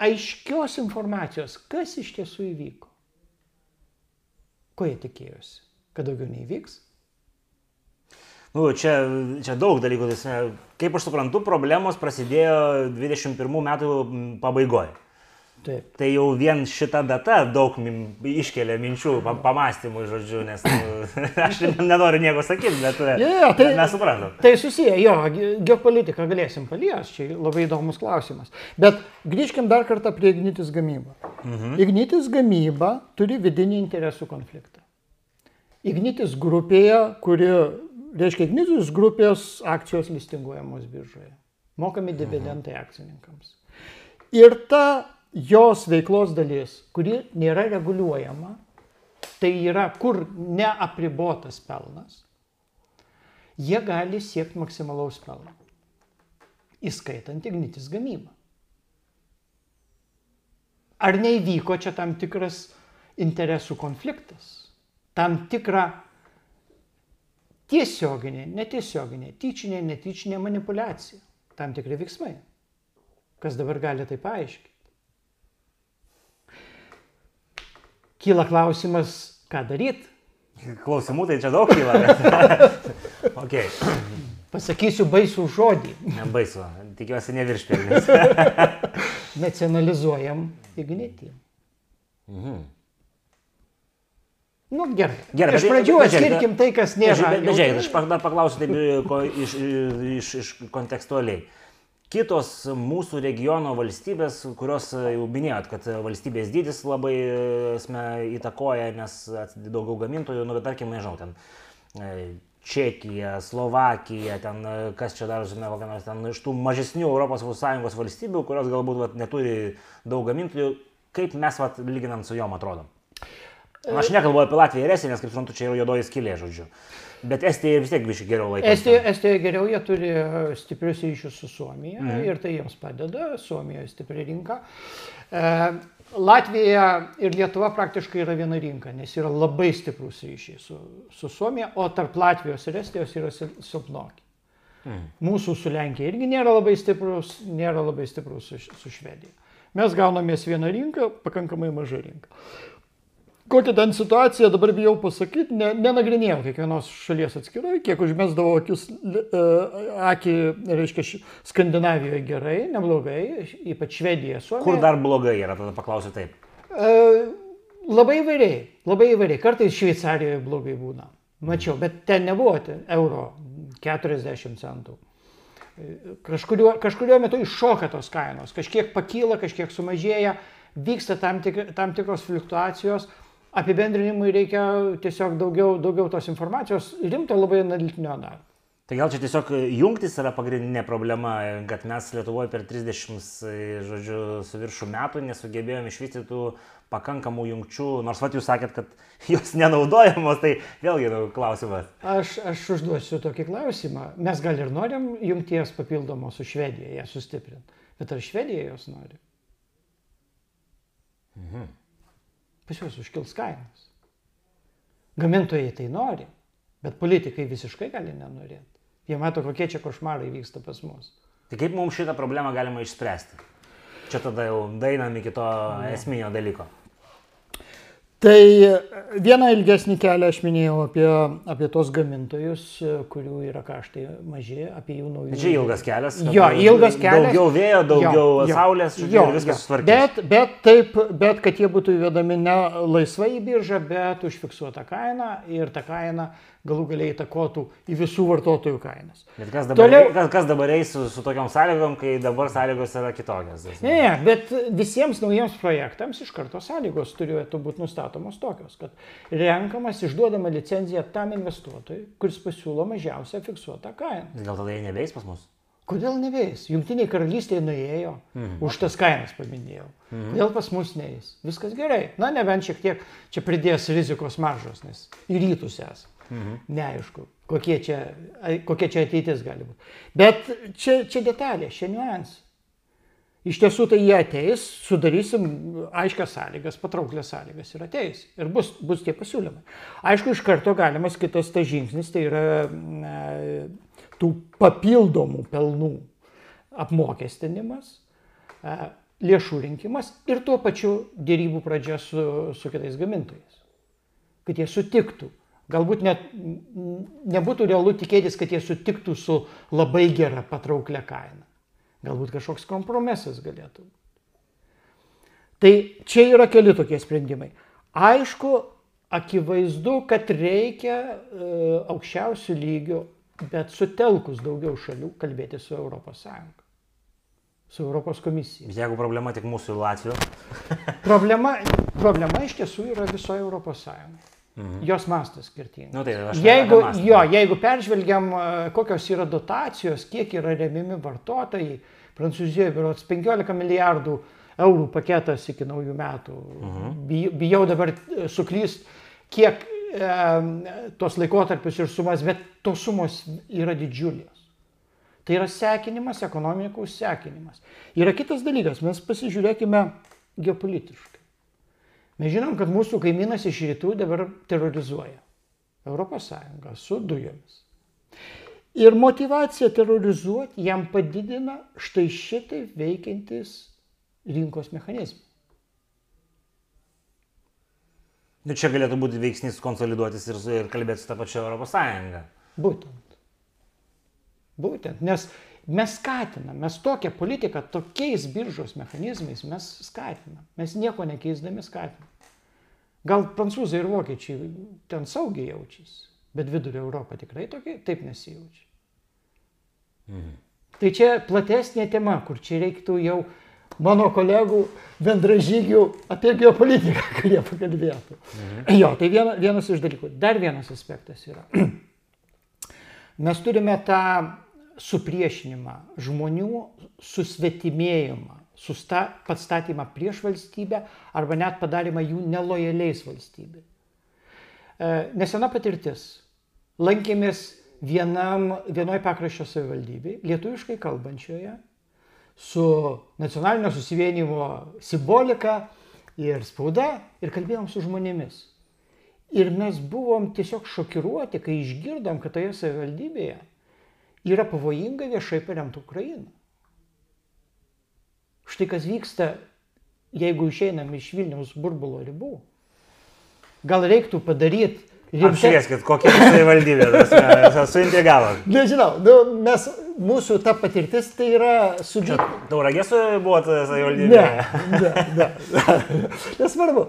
aiškios informacijos, kas iš tiesų įvyko. Ko jie tikėjosi? Kad daugiau neįvyks? Nu, čia, čia daug dalykų. Kaip aš suprantu, problemos prasidėjo 21 metų pabaigoje. Taip. Tai jau vien šita data daug min, iškelia minčių, pa, pamastymų, žodžiu, nes nu, aš nenoriu nieko sakyti, bet Jo, jo, tai- mes suprantam. Tai susiję, jo, ge- geopolitiką galėsim palies, čia labai įdomus klausimas. Bet grįžkim dar kartą prie Ignitis gamybą. Mhm. Ignitis gamyba turi vidinį interesų konfliktą. Ignitis grupėje, kuri, reiškia, Ignitis grupės akcijos listinguojamos biržoje. Mokami dividendai akcininkams. Ir ta jos veiklos dalis, kuri nėra reguliuojama, tai yra kur neapribotas pelnas, jie gali siekti maksimalaus pelno, įskaitant ignitis gamybą. Ar neįvyko čia tam tikras interesų konfliktas, tam tikra tiesioginė, netiesioginė, tyčinė, netyčinė manipulacija, tam tikri veiksmai. Kas dabar gali tai paaiškinti? Kyla klausimas, ką daryti. Klausimų tai čia daug kyla. okay. Pasakysiu baisų žodį. Baisu, tikiuosi neviršpelnis. Nacionalizuojam ignitį. Mhm. Nu, gerai. gerai iš pradžių bet, atskirkim tai, kas nėra. Bet, bet žiūrėk, aš paklausiu taip ko, iš, iš, iš kontekstualiai. Kitos mūsų regiono valstybės, kurios jau minėjot, kad valstybės dydis labai sme, įtakoja, nes daugiau gamintojų, nu, bet tarkim, nežinau, ten e, Čekija, Slovakija, ten kas čia dar, žinai, kokia nors ten iš tų mažesnių ES valstybių, kurios galbūt vat, neturi daug gamintojų, kaip mes, vat, lyginant su juom atrodom. Aš nekalbu apie Latviją ir Estiją, nes kaip suprantu, čia yra juodoji skylė, žodžiu. Bet Estija vis tiek biškai geriau laiko. Estija, Estija geriau, jie turi e, stiprius ryšius su Suomija mm. ir tai jiems padeda, Suomijoje stipri rinka. E, Latvija ir Lietuva praktiškai yra viena rinka, nes yra labai stiprus ryšiai su, su Suomija, o tarp Latvijos ir Estijos yra silpnoki. Mm. Mūsų su Lenkija irgi nėra labai stiprus, nėra labai stiprus su, su Švedija. Mes gaunamės vieną rinką, pakankamai mažą rinką kokia ten situacija, dabar bijau pasakyti, ne, nenagrinėjau kiekvienos šalies atskirai, kiek užmesdavo akis, e, akį, reiškia, Skandinavijoje gerai, neblogai, ypač Švedija, Suomija. Kur dar blogai yra, tada paklausiu taip. E, labai įvairiai, labai įvairiai, kartais Šveicarijoje blogai būna. Mačiau, bet ten nebuvo ten euro 40 centų. Kažkurio, kažkurio metu iššoka tos kainos, kažkiek pakyla, kažkiek sumažėja, vyksta tam, tik, tam tikros fluktuacijos, apibendrinimui reikia tiesiog daugiau, daugiau tos informacijos, rimto labai analitinio darbo. Tai gal čia tiesiog jungtis yra pagrindinė problema, kad mes Lietuvoje per 30, žodžiu, su viršų metų nesugebėjome išvystyti tų pakankamų jungčių, nors vat jūs sakėt, kad jos nenaudojamos, tai vėlgi nu, klausimas. Aš, aš užduosiu tokį klausimą. Mes gal ir norim jungties papildomos su Švedija, ją sustiprinti, bet ar Švedija jos nori? Mhm pas juos užkils kainos. Gamintojai tai nori, bet politikai visiškai gali nenorėti. Jie mato, kokie čia košmarai vyksta pas mus. Tai kaip mums šitą problemą galima išspręsti? Čia tada jau dainam iki to esminio dalyko. Tai vieną ilgesnį kelią aš minėjau apie, apie tos gamintojus, kurių yra kaštai maži, apie jų naujų. Čia ilgas kelias. Jo, ilgas kelias. Daugiau vėjo, daugiau jo, jo, saulės, jo, viskas sutvarkyta. Bet, bet taip, bet kad jie būtų įvedami ne laisvai į biržą, bet užfiksuota kaina ir ta kaina galų galiai įtakotų į visų vartotojų kainas. Bet kas dabar, Toliau, kas, kas dabar eis su, su tokiam sąlygom, kai dabar sąlygos yra kitokios? Ne, ne, bet visiems naujiems projektams iš karto sąlygos turėtų būti nustatomos tokios, kad renkamas išduodama licenzija tam investuotojui, kuris pasiūlo mažiausią fiksuotą kainą. Gal tada jie neveis pas mus? Kodėl neveis? Jungtiniai karalystėje nuėjo, mhm. už tas kainas paminėjau. Mhm. Kodėl pas mus neįs? Viskas gerai. Na, nebent šiek tiek čia pridės rizikos maržos, nes į rytus esame. Mhm. Neaišku, kokie čia, kokia čia ateitis gali būti. Bet čia, čia detalė, čia niuansai. Iš tiesų tai jie ateis, sudarysim aiškias sąlygas, patrauklės sąlygas ir ateis. Ir bus, bus tie pasiūlymai. Aišku, iš karto galimas kitas tas žingsnis, tai yra e, tų papildomų pelnų apmokestinimas, e, lėšų rinkimas ir tuo pačiu dėrybų pradžia su, su kitais gamintojais. Kad jie sutiktų Galbūt net nebūtų realu tikėtis, kad jie sutiktų su labai gera patrauklia kaina. Galbūt kažkoks kompromisas galėtų būti. Tai čia yra keli tokie sprendimai. Aišku, akivaizdu, kad reikia e, aukščiausių lygių, bet sutelkus daugiau šalių kalbėti su ES. Su Europos komisija. Jeigu problema tik mūsų Latvijos. problema, problema iš tiesų yra visoje ES. Mhm. Jos mastas skirtingas. Nu, tai jeigu, mastą. jo, jeigu peržvelgiam, e, kokios yra dotacijos, kiek yra remiami vartotojai, Prancūzijoje berots 15 milijardų eurų paketas iki naujų metų. Mhm. Bij- Bijau dabar e, suklyst, kiek e, tos laikotarpius ir sumas, bet tos sumos yra didžiulės. Tai yra sekinimas, ekonomikos sekinimas. Yra kitas dalykas, mes pasižiūrėkime geopolitiškai. Mes žinom, kad mūsų kaimynas iš rytų dabar terrorizuoja ES su dujomis. Ir motivacija terrorizuoti jam padidina štai šitai veikiantis rinkos mechanizmai. Nu, čia galėtų būti veiksnys konsoliduotis ir, ir kalbėti su tą pačią Europos Sąjungą. Būtent. Būtent. Nes mes skatinam, mes tokią politiką, tokiais biržos mechanizmais mes skatinam. Mes nieko nekeisdami skatinam. Gal prancūzai ir vokiečiai ten saugiai jaučiasi, bet vidurio Europa tikrai tokia, taip nesijaučia. Mhm. Tai čia platesnė tema, kur čia reiktų jau mano kolegų bendražygių apie geopolitiką, kad jie pakalbėtų. Mhm. Jo, tai viena, vienas iš dalykų. Dar vienas aspektas yra. Mes turime tą supriešinimą, žmonių susvetimėjimą, susta, patstatymą prieš valstybę arba net padarimą jų nelojaliais valstybei. Nesena patirtis. Lankėmės vienam, vienoj pakraščio savivaldybei, lietuviškai kalbančioje, su nacionalinio susivienimo simbolika ir spauda ir kalbėjom su žmonėmis. Ir mes buvom tiesiog šokiruoti, kai išgirdom, kad toje savivaldybėje yra pavojinga viešai paremti Ukrainą. Štai kas vyksta, jeigu išeinam iš Vilniaus burbulo ribų. Gal reiktų padaryti Apšvieskit, kokia tai valdybė, suintrigavo. Nežinau, nu, mes, mūsų ta patirtis tai yra subjektyvi. Tauragės buvo ta savivaldybė? Ne, ne, ne. Nesvarbu.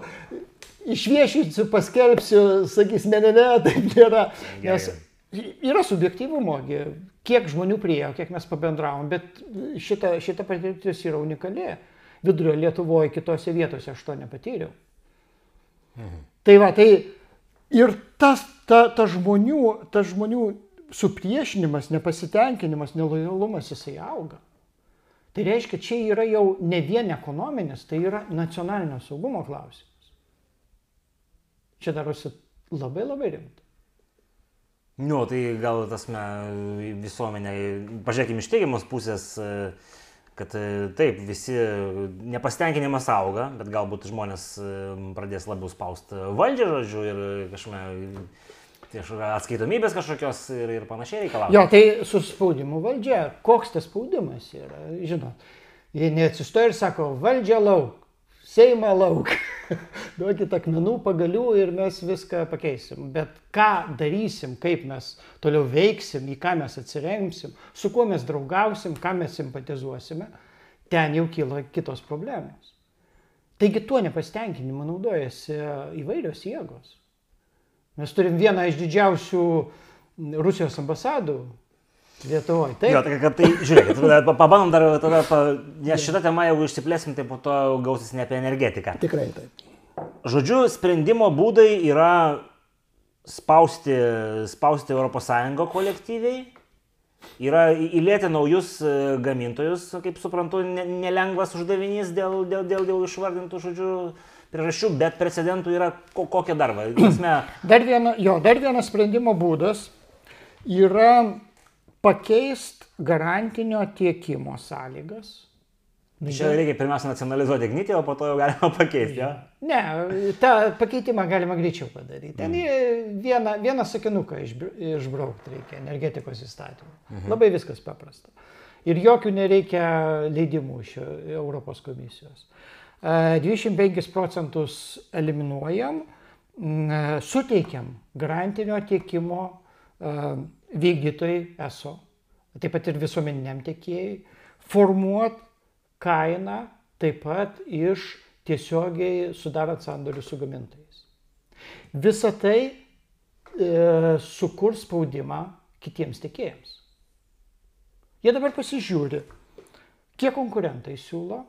Išviešinsiu, paskelbsiu, sakys, ne, ne, ne, taip nėra. Nes yra subjektyvumo, gi, kiek žmonių priejo, kiek mes pabendravom, bet šita, šita patirtis yra unikali. Vidurio Lietuvoje, kitose vietose aš to nepatyriau. Mhm. Tai va, tai ir tas, ta, ta žmonių, ta žmonių supriešinimas, nepasitenkinimas, nelojalumas, jisai auga. Tai reiškia, čia yra jau ne vien ekonominis, tai yra nacionalinio saugumo klausimas. Čia darosi labai labai rimta. Nu, tai gal tas me, visuomenė, pažiūrėkime iš teigiamos pusės, e, kad e, taip, visi nepasitenkinimas auga, bet galbūt žmonės e, pradės labiau spausti valdžią, žodžiu, ir kažkaip tai atskaitomybės kažkokios ir, ir panašiai reikalauja. Jo, tai su spaudimu valdžia. Koks tas spaudimas yra, žinot. Jie neatsistoja ir sako, valdžia lauk, Seimą lauk. Duokit akmenų, pagalių ir mes viską pakeisim. Bet ką darysim, kaip mes toliau veiksim, į ką mes atsiremsim, su kuo mes draugausim, ką mes simpatizuosime, ten jau kyla kitos problemos. Taigi tuo nepasitenkinimu naudojasi įvairios jėgos. Mes turim vieną iš didžiausių Rusijos ambasadų Lietuvoje. Taip. Jo, tai, kad, tai žiūrėkit, pabandom dar tada, pa, nes šitą temą jeigu išsiplėsim, tai po to gausis ne apie energetiką. Tikrai taip. Žodžiu, sprendimo būdai yra spausti, spausti ES kolektyviai, yra įlėti naujus e, gamintojus, kaip suprantu, ne- nelengvas uždavinys dėl, dėl, dėl, dėl išvardintų žodžių priežasčių, bet precedentų yra ko, kokie dar. Esmė, Dar, viena, jo, dar vienas sprendimo būdas yra pakeisti garantinio tiekimo sąlygas. čia reikia pirmiausia nacionalizuoti ignitį, o po to jau galima pakeisti. Ja? Ne, tą pakeitimą galima greičiau padaryti. Ten mm. vieną, vieną sakinuką išbr- išbraukti reikia energetikos įstatymą. Mhm. Labai viskas paprasta. Ir jokių nereikia leidimų iš Europos komisijos. E, 25 procentus eliminuojam, m, suteikiam garantinio tiekimo e, vykdytojai ESO, taip pat ir visuomeniniam tiekėjai, formuot kainą taip pat iš tiesiogiai sudarant sandorius su gamintojais. Visa tai e, sukurs spaudimą kitiems tiekėjams. Jie dabar pasižiūri, kiek konkurentai siūlo,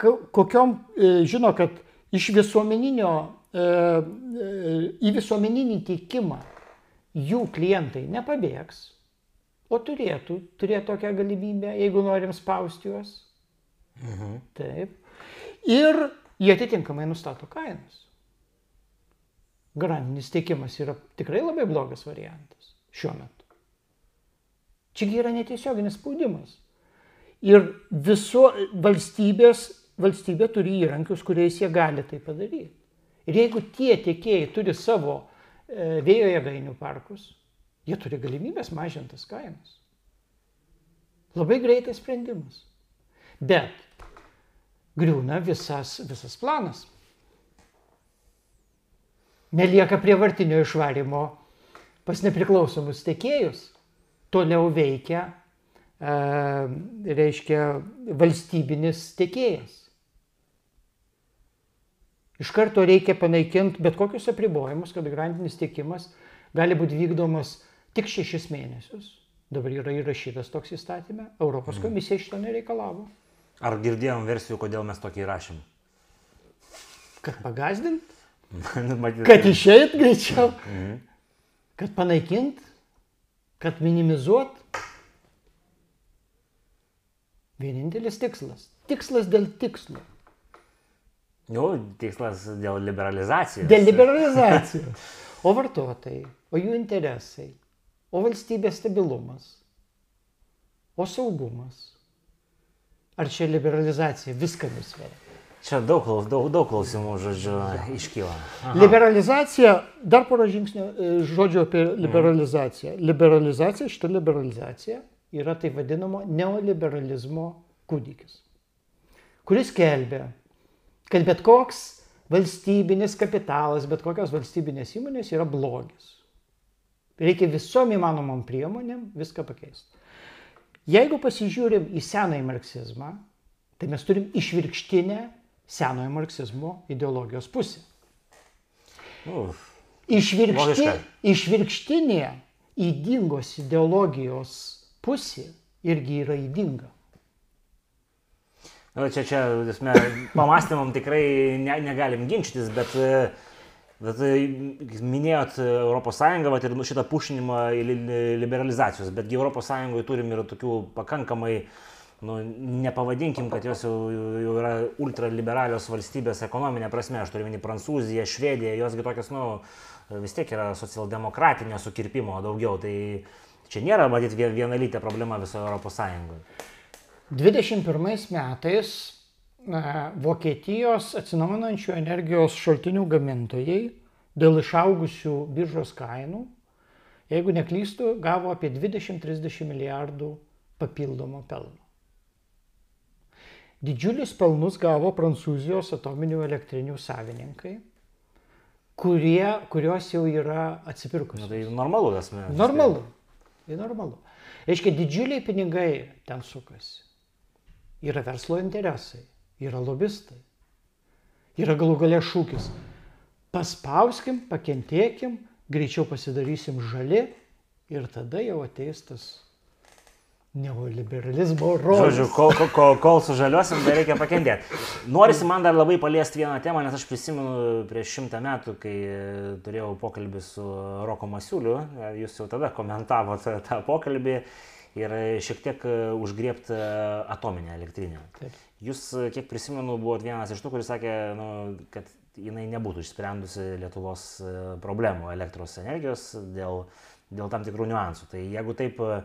ko- kokiom, e, žino, kad iš visuomeninio e, į visuomeninį tiekimą jų klientai nepabėgs, o turėtų turėti tokią galimybę, jeigu norim spausti juos. Mhm. Taip. Ir jie atitinkamai nustato kainas. Garantinis tiekimas yra tikrai labai blogas variantas šiuo metu. Čiagi yra netiesioginis spaudimas. Ir viso valstybės, valstybė turi įrankius, kuriais jie gali tai padaryti. Ir jeigu tie tiekėjai turi savo vėjo jėgainių parkus, jie turi galimybės mažintas kainas. Labai greitas sprendimas. Bet griūna visas, visas planas. Nelieka prievartinio išvarimo pas nepriklausomus tiekėjus. Toliau veikia, e, reiškia, valstybinis tiekėjas. Iš karto reikia panaikinti bet kokius apribojimus, kad garantinis tiekimas gali būti vykdomas tik šešis mėnesius. Dabar yra įrašytas toks įstatymė. Europos komisija šito nereikalavo. Ar girdėjom versijų, kodėl mes tokį įrašėm? Kad pagazdint, Nu, kad išeit greičiau, kad panaikint, kad minimizuot. Vienintelis tikslas. Tikslas dėl tikslo. Nu, tikslas dėl liberalizacijos. Dėl liberalizacijos. O vartotojai, o jų interesai, o valstybės stabilumas, o saugumas. Ar čia liberalizacija viską nusveria? Čia daug, daug, daug klausimų, žodžiu, iškyla. Aha. Liberalizacija, dar porą žingsnių e, žodžių apie liberalizaciją. Liberalizacija, šita liberalizacija yra tai vadinamo neoliberalizmo kūdikis, kuris kelbė, kad bet koks valstybinis kapitalas, bet kokios valstybinės įmonės yra blogis. Reikia visom įmanomom priemonėm viską pakeisti. Jeigu pasižiūrim į senąjį marksizmą, tai mes turim išvirkštinę senojo marksizmo ideologijos pusę. Nu, Išvirkšti, išvirkštinė įdingos ideologijos pusė irgi yra įdinga. Nu, čia, čia, esmė, pamastymam tikrai ne, negalim ginčytis, bet, bet minėjot ES vat, ir nu, šitą pušinimą liberalizacijos, betgi ES turim ir tokių pakankamai, nu, nepavadinkim, kad jos jau, jau yra ultraliberalios valstybės ekonominė prasme, aš turiu minį Prancūziją, Švediją, josgi tokios, nu, vis tiek yra socialdemokratinio sukirpimo daugiau, tai čia nėra, matyt, vien- vienalytė problema visoje ES. 21 metais na, Vokietijos atsinaujinančių energijos šaltinių gamintojai dėl išaugusių biržos kainų, jeigu neklystu, gavo apie 20-30 milijardų papildomo pelno. Didžiulius pelnus gavo Prancūzijos atominių elektrinių savininkai, kurie, kurios jau yra atsipirkusios. tai normalu, esmė. Normalu. Tai normalu. Reiškia, didžiuliai pinigai ten sukasi. Yra verslo interesai, yra lobistai. Yra galų galia šūkis. Paspauskim, pakentėkim, greičiau pasidarysim žali ir tada jau ateis tas neoliberalizmo Žodžiu, rojus. kol, kol, kol, sužaliosim, dar reikia pakentėti. Norisi man dar labai paliesti vieną temą, nes aš prisimenu prieš šimtą metų, kai turėjau pokalbį su Roko Masiuliu, jūs jau tada komentavote tą pokalbį ir e, šiek tiek e, užgriebti atominę elektrinę. Taip. Jūs, e, kiek prisimenu, buvot vienas iš tų, kuris sakė, nu, kad jinai nebūtų išsprendusi Lietuvos e, problemų elektros energijos dėl, dėl tam tikrų niuansų. Tai jeigu taip e,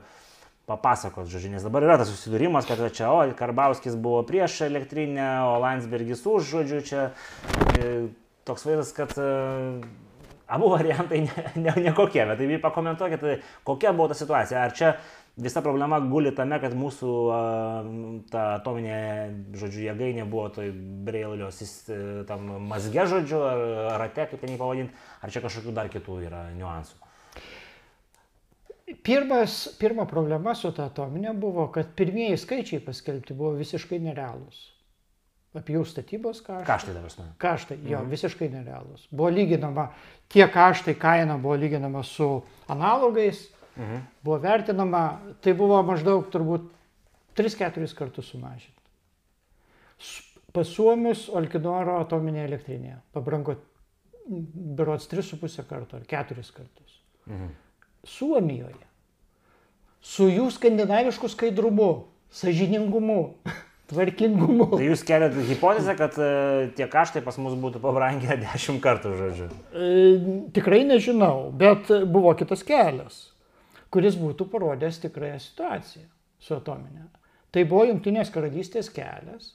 papasakot, žodžiu, nes dabar yra tas susidūrimas, kad čia, o, Karbauskis buvo prieš elektrinę, o Landsbergis už, žodžiu, čia e, toks vaizdas, kad e, abu variantai nekokie, ne, ne nekokie, bet tai pakomentuokit, kokia buvo ta situacija. Ar čia visa problema guli tame, kad mūsų ta atominė, žodžiu, jėgainė buvo toj breilios, tam mazge, žodžiu, ar rate, kaip ten jį pavadinti, ar čia kažkokių dar kitų yra niuansų. Pirmas, pirma problema su ta atominė buvo, kad pirmieji skaičiai paskelbti buvo visiškai nerealūs. Apie jų statybos kaštai. Kaštai dabar prasme. Kaštai, jo, visiškai nerealūs. Buvo lyginama, tie kaštai, kaina buvo lyginama su analogais, Mhm. buvo vertinama, tai buvo maždaug turbūt 3-4 kartus sumažinta. Pas Suomius Olkidoro atominė elektrinė pabrango berots 3,5 karto ar 4 kartus. Mhm. Suomijoje. Su jų skandinavišku skaidrumu, sažiningumu, tvarkingumu. Tai jūs keliat hipotezę, kad e, tie kaštai pas mus būtų pabrangę 10 kartų, žodžiu. E, tikrai nežinau, bet buvo kitas kelias, kuris būtų parodęs tikrąją situaciją su atominė. Tai buvo Junktinės karalystės kelias,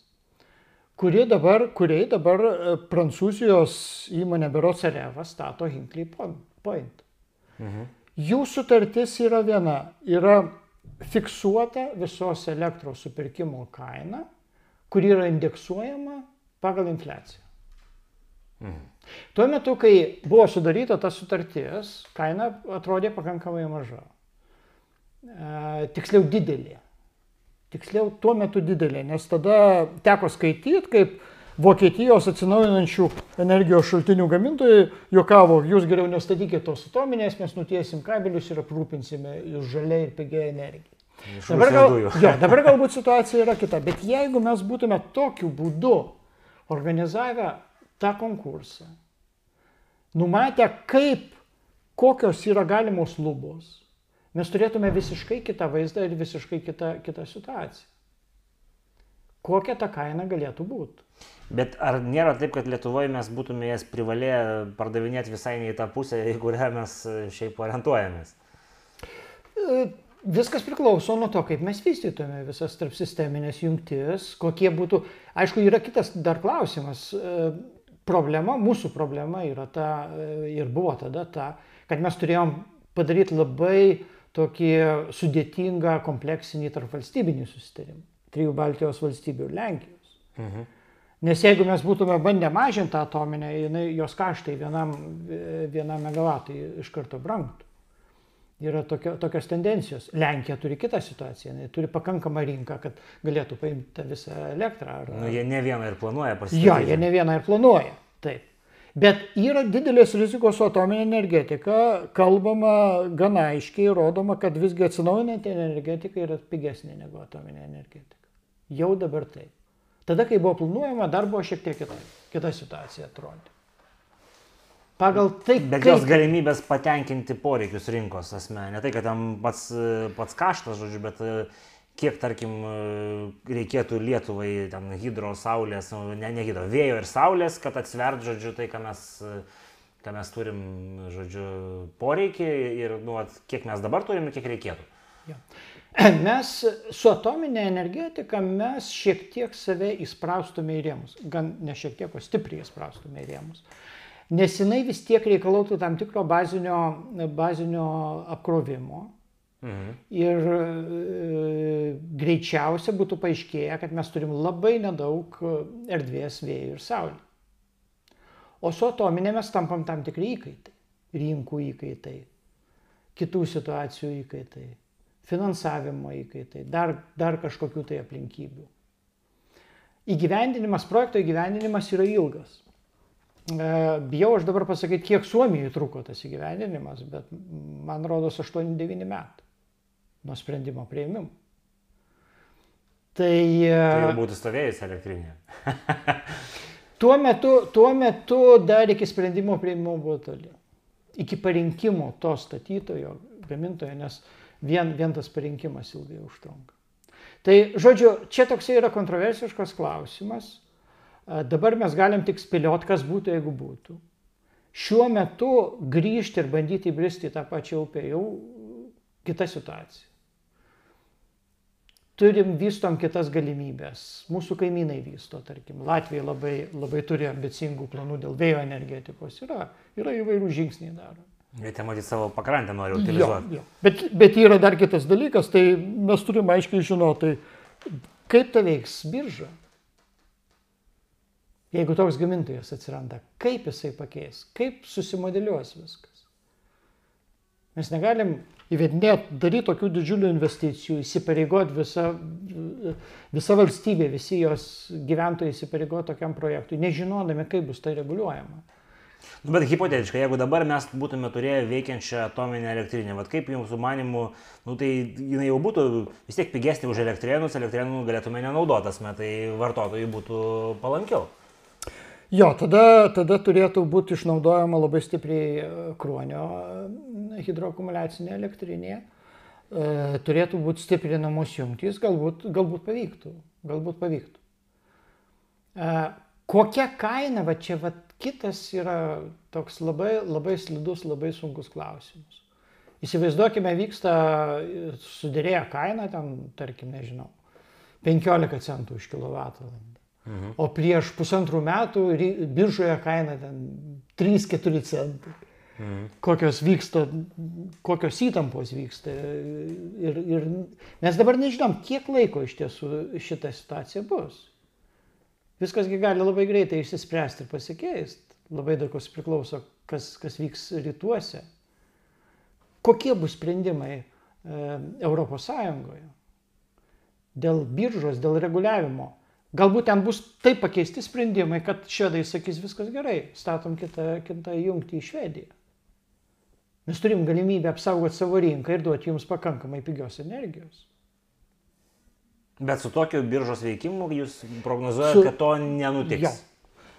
kuri dabar, kuriai dabar e, Prancūzijos įmonė Berots Areva stato Hinkley Point. Mhm. Jų sutartis yra viena, yra fiksuota visos elektros supirkimo kaina, kuri yra indeksuojama pagal infliaciją. Mhm. Tuo metu, kai buvo sudaryta ta sutartis, kaina atrodė pakankamai maža. Tiksliau didelė. Tiksliau tuo metu didelė, nes tada teko skaityti, kaip Vokietijos atsinaujinančių energijos šaltinių gamintojai juokavo, jūs geriau nestatykite tos atominės, mes nutiesim kabelius ir aprūpinsime jūs žaliai ir pigiai energiją. Dabar, gal, jo, dabar galbūt situacija yra kita, bet jeigu mes būtume tokiu būdu organizavę tą konkursą, numatę, kaip, kokios yra galimos lubos, mes turėtume visiškai kitą vaizdą ir visiškai kitą, kitą situaciją. Kokia ta kaina galėtų būti? Bet ar nėra taip, kad Lietuvoje mes būtume jas privalėję pardavinėti visai ne į tą pusę, į kurią mes e, šiaip orientuojamės? E, viskas priklauso nuo to, kaip mes vystytume visas tarp sisteminės jungtis, kokie būtų. Aišku, yra kitas dar klausimas. E, problema, mūsų problema yra ta ir buvo tada ta, kad mes turėjom padaryti labai tokį sudėtingą kompleksinį tarp valstybinį susitarimą. Trijų Baltijos valstybių ir Lenkijos. Mhm. Nes jeigu mes būtume bandę mažinti tą atominę, jinai, jos kaštai vienam, vienam megavatui iš karto brangtų. Yra tokio, tokios tendencijos. Lenkija turi kitą situaciją, jinai turi pakankamą rinką, kad galėtų paimti visą elektrą. Ar, nu, jie ne vieną ir planuoja pasiekti. Jo, jie ne vieną ir planuoja. Taip. Bet yra didelės rizikos su atominė energetika, kalbama gana aiškiai, rodoma, kad visgi atsinaujinanti energetika yra pigesnė negu atominė energetika. Jau dabar taip. Tada, kai buvo planuojama, dar buvo šiek tiek kita, kita situacija atrodė. Pagal tai. Bet kaip... jos galimybės patenkinti poreikius rinkos asmenė. Ne tai, kad tam pats, pats kaštas, žodžiu, bet e, kiek, tarkim, e, reikėtų Lietuvai ten hidro, saulės, nu, ne, ne hidro, vėjo ir saulės, kad atsvert, žodžiu, tai, ką mes, ką mes turim, žodžiu, poreikį ir, nu, kiek mes dabar turim ir kiek reikėtų. Ja. Mes su atominė energetika mes šiek tiek save įspraustume į rėmus. Gan ne šiek tiek, o stipriai įspraustume į rėmus. Nes jinai vis tiek reikalautų tam tikro bazinio, bazinio apkrovimo. Mhm. Ir e, greičiausia būtų paaiškėję, kad mes turim labai nedaug erdvės vėjų ir saulė. O su atominė mes tampam tam tikri įkaitai. Rinkų įkaitai, kitų situacijų įkaitai finansavimo įkaitai, dar, dar kažkokių tai aplinkybių. Įgyvendinimas, projekto įgyvendinimas yra ilgas. E, bijau aš dabar pasakyti, kiek Suomijai truko tas įgyvendinimas, bet man rodos 8-9 metai nuo sprendimo prieimimo. Tai, e, tai jau būtų stovėjus elektrinė. tuo, metu, tuo metu dar iki sprendimo prieimimo buvo toli. Iki parinkimo to statytojo, gamintojo, nes vien, vien tas parinkimas ilgai užtrunka. Tai, žodžiu, čia toksai yra kontroversiškas klausimas. Dabar mes galim tik spėlioti, kas būtų, jeigu būtų. Šiuo metu grįžti ir bandyti įbristi į tą pačią upę jau kita situacija. Turim vystom kitas galimybės. Mūsų kaimynai vysto, tarkim, Latvija labai, labai turi ambicingų planų dėl vėjo energetikos. Yra, yra įvairių žingsniai daromi. Bet jie matyti savo pakrantę nori utilizuoti. Jo, jo. Bet, bet yra dar kitas dalykas, tai mes turime aiškiai žinoti, kaip tai veiks birža. Jeigu toks gamintojas atsiranda, kaip jisai pakeis, kaip susimodeliuos viskas. Mes negalim įvedinėti, daryti tokių didžiulių investicijų, įsipareigoti visą, visa valstybė, visi jos gyventojai įsipareigoti tokiam projektui, nežinodami, kaip bus tai reguliuojama. Nu, bet hipotetiškai, jeigu dabar mes būtume turėję veikiančią atominę elektrinę, vad kaip jums manimu, nu, tai jinai jau būtų vis tiek pigesnė už elektrėnus, elektrėnų galėtume nenaudotas, tai vartotojui būtų palankiau. Jo, tada, tada turėtų būti išnaudojama labai stipriai e, kruonio e, hidroakumuliacinė elektrinė. E, turėtų būti stiprinamos jungtys, galbūt, galbūt pavyktų. Galbūt pavyktų. Kokia kaina, va čia va kitas yra toks labai, labai slidus, labai sunkus klausimas. Įsivaizduokime, vyksta sudėrėję kaina, ten, tarkim, nežinau, 15 centų už kilovatvalandę. Mhm. O prieš pusantrų metų biržoje kaina ten 3-4 centai. Mhm. Kokios vyksta, kokios įtampos vyksta. Ir, ir mes dabar nežinom, kiek laiko iš tiesų šita situacija bus. Viskasgi gali labai greitai išsispręsti ir pasikeisti. Labai daug kas priklauso, kas, kas vyks rytuose. Kokie bus sprendimai e, Europos Sąjungoje dėl biržos, dėl reguliavimo. Galbūt ten bus taip pakeisti sprendimai, kad švedai sakys viskas gerai, statom kitą, kitą jungtį į Švediją. Mes turim galimybę apsaugoti savo rinką ir duoti jums pakankamai pigios energijos. Bet su tokiu biržos veikimu jūs prognozuojate, su... kad to nenutiks. Jo.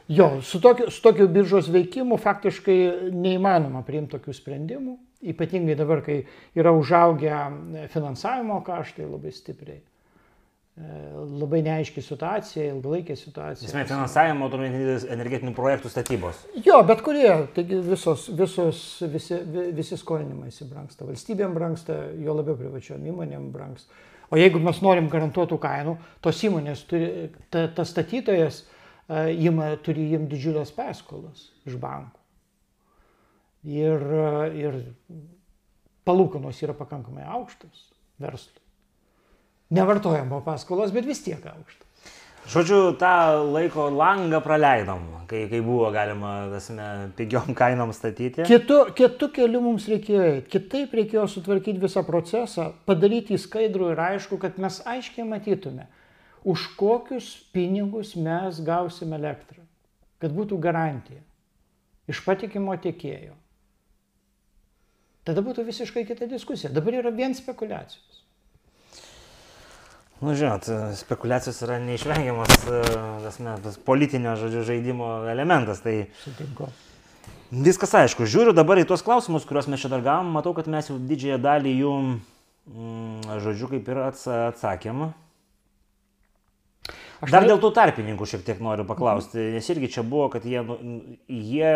Jo, su tokiu, su tokiu biržos veikimu faktiškai neįmanoma priimti tokių sprendimų, ypatingai dabar, kai yra užaugę finansavimo kaštai labai stipriai. E, labai neaiški situacija, ilgalaikė situacija. Esmė finansavimo energetinių projektų statybos. Jo, bet kurie, taigi visos, visos, visi, visi skolinimai įsibrangsta. Valstybėm brangsta, jo labiau privačiom įmonėm brangsta. O jeigu mes norim garantuotų kainų, tos įmonės, turi, ta, tas statytojas uh, ima, turi jiem didžiulės paskolas iš bankų. Ir, ir palūkanos yra pakankamai aukštas verslui nevartojamo paskolos, bet vis tiek aukšta. Žodžiu, tą laiko langą praleidom, kai, kai buvo galima, tasme, pigiom kainom statyti. Kitu, kitu keliu mums reikėjo eiti, kitaip reikėjo sutvarkyti visą procesą, padaryti į skaidrų ir aišku, kad mes aiškiai matytume, už kokius pinigus mes gausime elektrą, kad būtų garantija iš patikimo tiekėjo. Tada būtų visiškai kita diskusija. Dabar yra vien spekulacijos. Nu, žinot, spekulacijos yra neišvengiamas tas, tas politinio žodžiu, žaidimo elementas. Tai Sutinku. Viskas aišku. Žiūriu dabar į tuos klausimus, kuriuos mes čia dar gavom. Matau, kad mes jau didžiąją dalį jų, mm, žodžiu, kaip ir atsakėm. Aš dar dėl tų tarpininkų šiek tiek noriu paklausti, nes irgi čia buvo, kad jie, nu, jie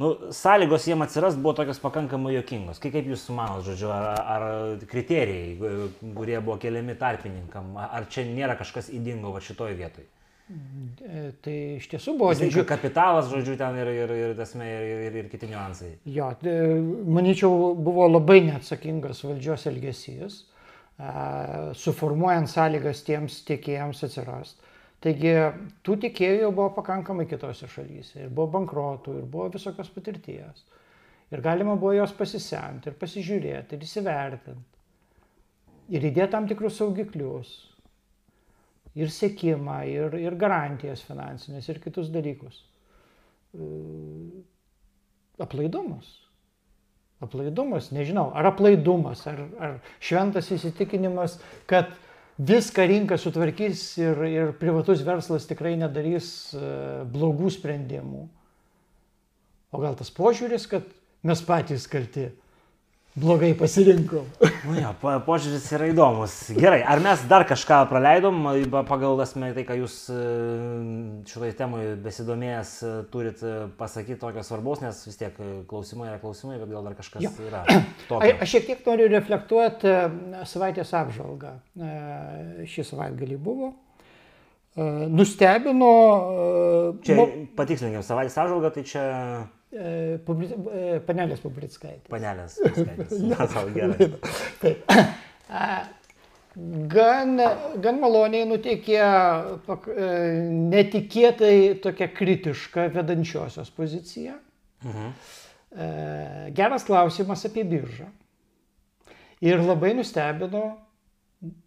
nu, sąlygos jiem atsirast buvo tokios pakankamai jokingos. Kaip, kaip jūs manot, žodžiu, ar, ar kriterijai, kurie buvo keliami tarpininkam, ar čia nėra kažkas įdingo va šitoje vietoje? Tai iš tiesų buvo didžiulis. Kapitalas, žodžiu, ten ir, ir, ir, tasme, ir, ir, ir kiti niuansai. Jo, manyčiau, buvo labai neatsakingas valdžios elgesys, suformuojant sąlygas tiems tiekėjams atsirasti. Taigi tų tiekėjų jau buvo pakankamai kitose šalyse. Ir buvo bankrotų, ir buvo visokios patirties. Ir galima buvo jos pasisemti, ir pasižiūrėti, ir įsivertinti. Ir įdėti tam tikrus saugiklius. Ir sėkimą, ir, ir garantijas finansinės, ir kitus dalykus. Aplaidumas. Aplaidumas, nežinau, ar aplaidumas, ar, ar šventas įsitikinimas, kad viską rinka sutvarkys ir, ir privatus verslas tikrai nedarys e, blogų sprendimų. O gal tas požiūris, kad mes patys kalti, blogai pasirinkom. Nu jo, požiūris yra įdomus. Gerai, ar mes dar kažką praleidom, pagal asmenį tai, ką jūs e, šitoje temoje besidomėjęs e, turit e, pasakyti tokio svarbaus, nes vis tiek klausimai yra klausimai, bet gal dar kažkas jo. yra. Tokio. Aš šiek tiek noriu reflektuoti savaitės apžvalgą. Šį savaitgalį buvo. Nustebino. Čia patikslinkim, savaitės apžvalga, tai čia publi... Panelės Publickaitės. Panelės Publickaitės. Taip. Gan, gan maloniai nuteikė e, netikėtai tokia kritiška vedančiosios pozicija. Mhm. Geras klausimas apie biržą. Ir labai nustebino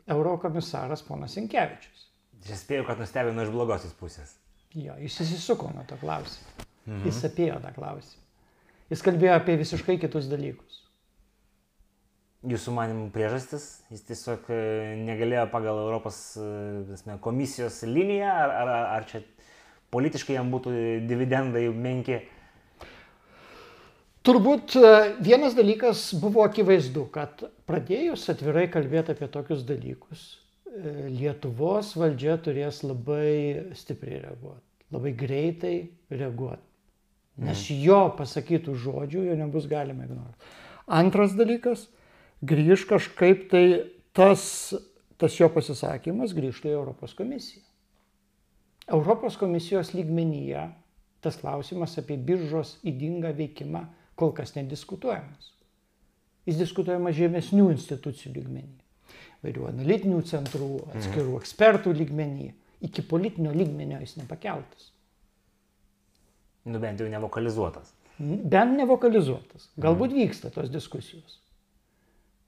eurokomisaras ponas Inkevičius. Aš spėjau, kad nustebino iš blogosios pusės. Jo, jis įsisuko nuo to klausimo. Mhm. Jis apėjo tą klausimą. Jis kalbėjo apie visiškai kitus dalykus. Jūsų manimų priežastis, jis tiesiog e, negalėjo pagal Europos e, visme, komisijos liniją, ar, ar, ar čia politiškai jam būtų dividendai menki. Turbūt e, vienas dalykas buvo akivaizdu, kad pradėjus atvirai kalbėti apie tokius dalykus, e, Lietuvos valdžia turės labai stipriai reaguoti, labai greitai reaguoti. Nes mhm. jo pasakytų žodžių jo nebus galima ignoruoti. Antras dalykas, grįž kažkaip tai tas, tas jo pasisakymas grįžtų į Europos komisiją. Europos komisijos lygmenyje tas klausimas apie biržos įdingą veikimą kol kas nediskutuojamas. Jis diskutuojamas žemesnių institucijų lygmenį, vairių analitinių centrų, atskirų mhm. ekspertų lygmenį. Iki politinio lygmenio jis nepakeltas. Nu bent jau nevokalizuotas. Bent nevokalizuotas. Galbūt mhm. vyksta tos diskusijos.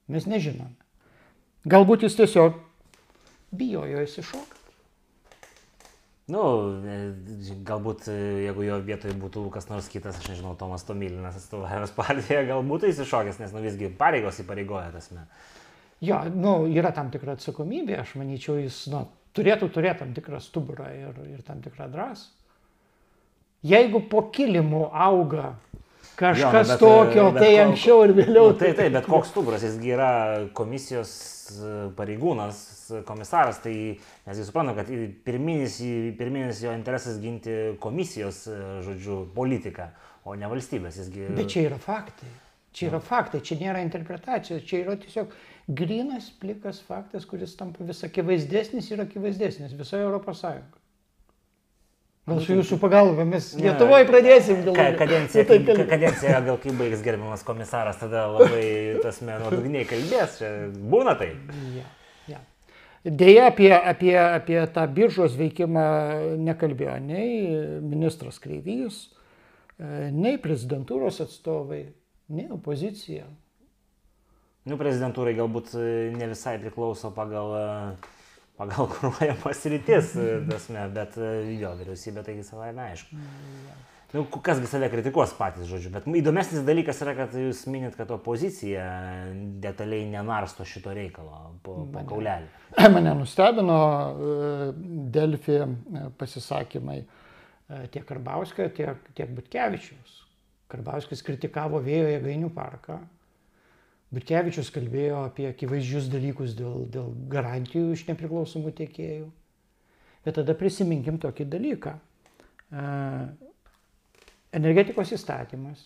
Mes nežinome. Galbūt jis tiesiog bijojo įsišokti. Nu, e, galbūt e, jeigu jo vietoje būtų kas nors kitas, aš nežinau, Tomas Tomilinas atstovavęs partiją, galbūt jis iššokęs, nes nu visgi pareigos įpareigoja tasme. Jo, nu, yra tam tikra atsakomybė, aš manyčiau, jis nu, turėtų turėti tam tikrą stuburą ir, ir tam tikrą drąsą. Jeigu po kilimu auga kažkas jo, bet, tokio, bet, tai bet, anksčiau ir vėliau. Nu, tai taip, bet koks stuburas, jisgi yra komisijos pareigūnas, komisaras, tai mes jį suprantam, kad pirminis, pirminis jo interesas ginti komisijos, žodžiu, politiką, o ne valstybės. Jisgi... Bet čia yra faktai. Čia yra faktai, čia nėra interpretacijos, čia yra tiesiog grinas, plikas faktas, kuris tampa vis akivaizdesnis ir akivaizdesnis visoje Europos Sąjungoje. Gal su jūsų pagalba mes Lietuvoje pradėsim dėl to. Kadencija, tai kadencija gal kai baigs gerbiamas komisaras, tada labai tas nuodugniai kalbės, čia būna tai. Ja, ja. Deja, apie, apie, apie tą biržos veikimą nekalbėjo nei ministras Kreivys, nei prezidentūros atstovai, nei opozicija. Nu, prezidentūrai galbūt ne visai priklauso pagal uh, pagal kūruojamas rytis, tasme, bet e, jo vyriausybė taigi savai neaišku. Nu, kasgi save kritikuos patys, žodžiu, bet įdomesnis dalykas yra, kad jūs minit, kad opozicija detaliai nenarsto šito reikalo po, po kaulelį. Mane nustebino e, Delfi e, pasisakymai tiek Karbauskio, tiek, tiek Butkevičius. Karbauskis kritikavo vėjo jėgainių parką, Butkevičius kalbėjo apie akivaizdžius dalykus dėl, dėl garantijų iš nepriklausomų tiekėjų. Bet tada prisiminkim tokį dalyką. Energetikos įstatymas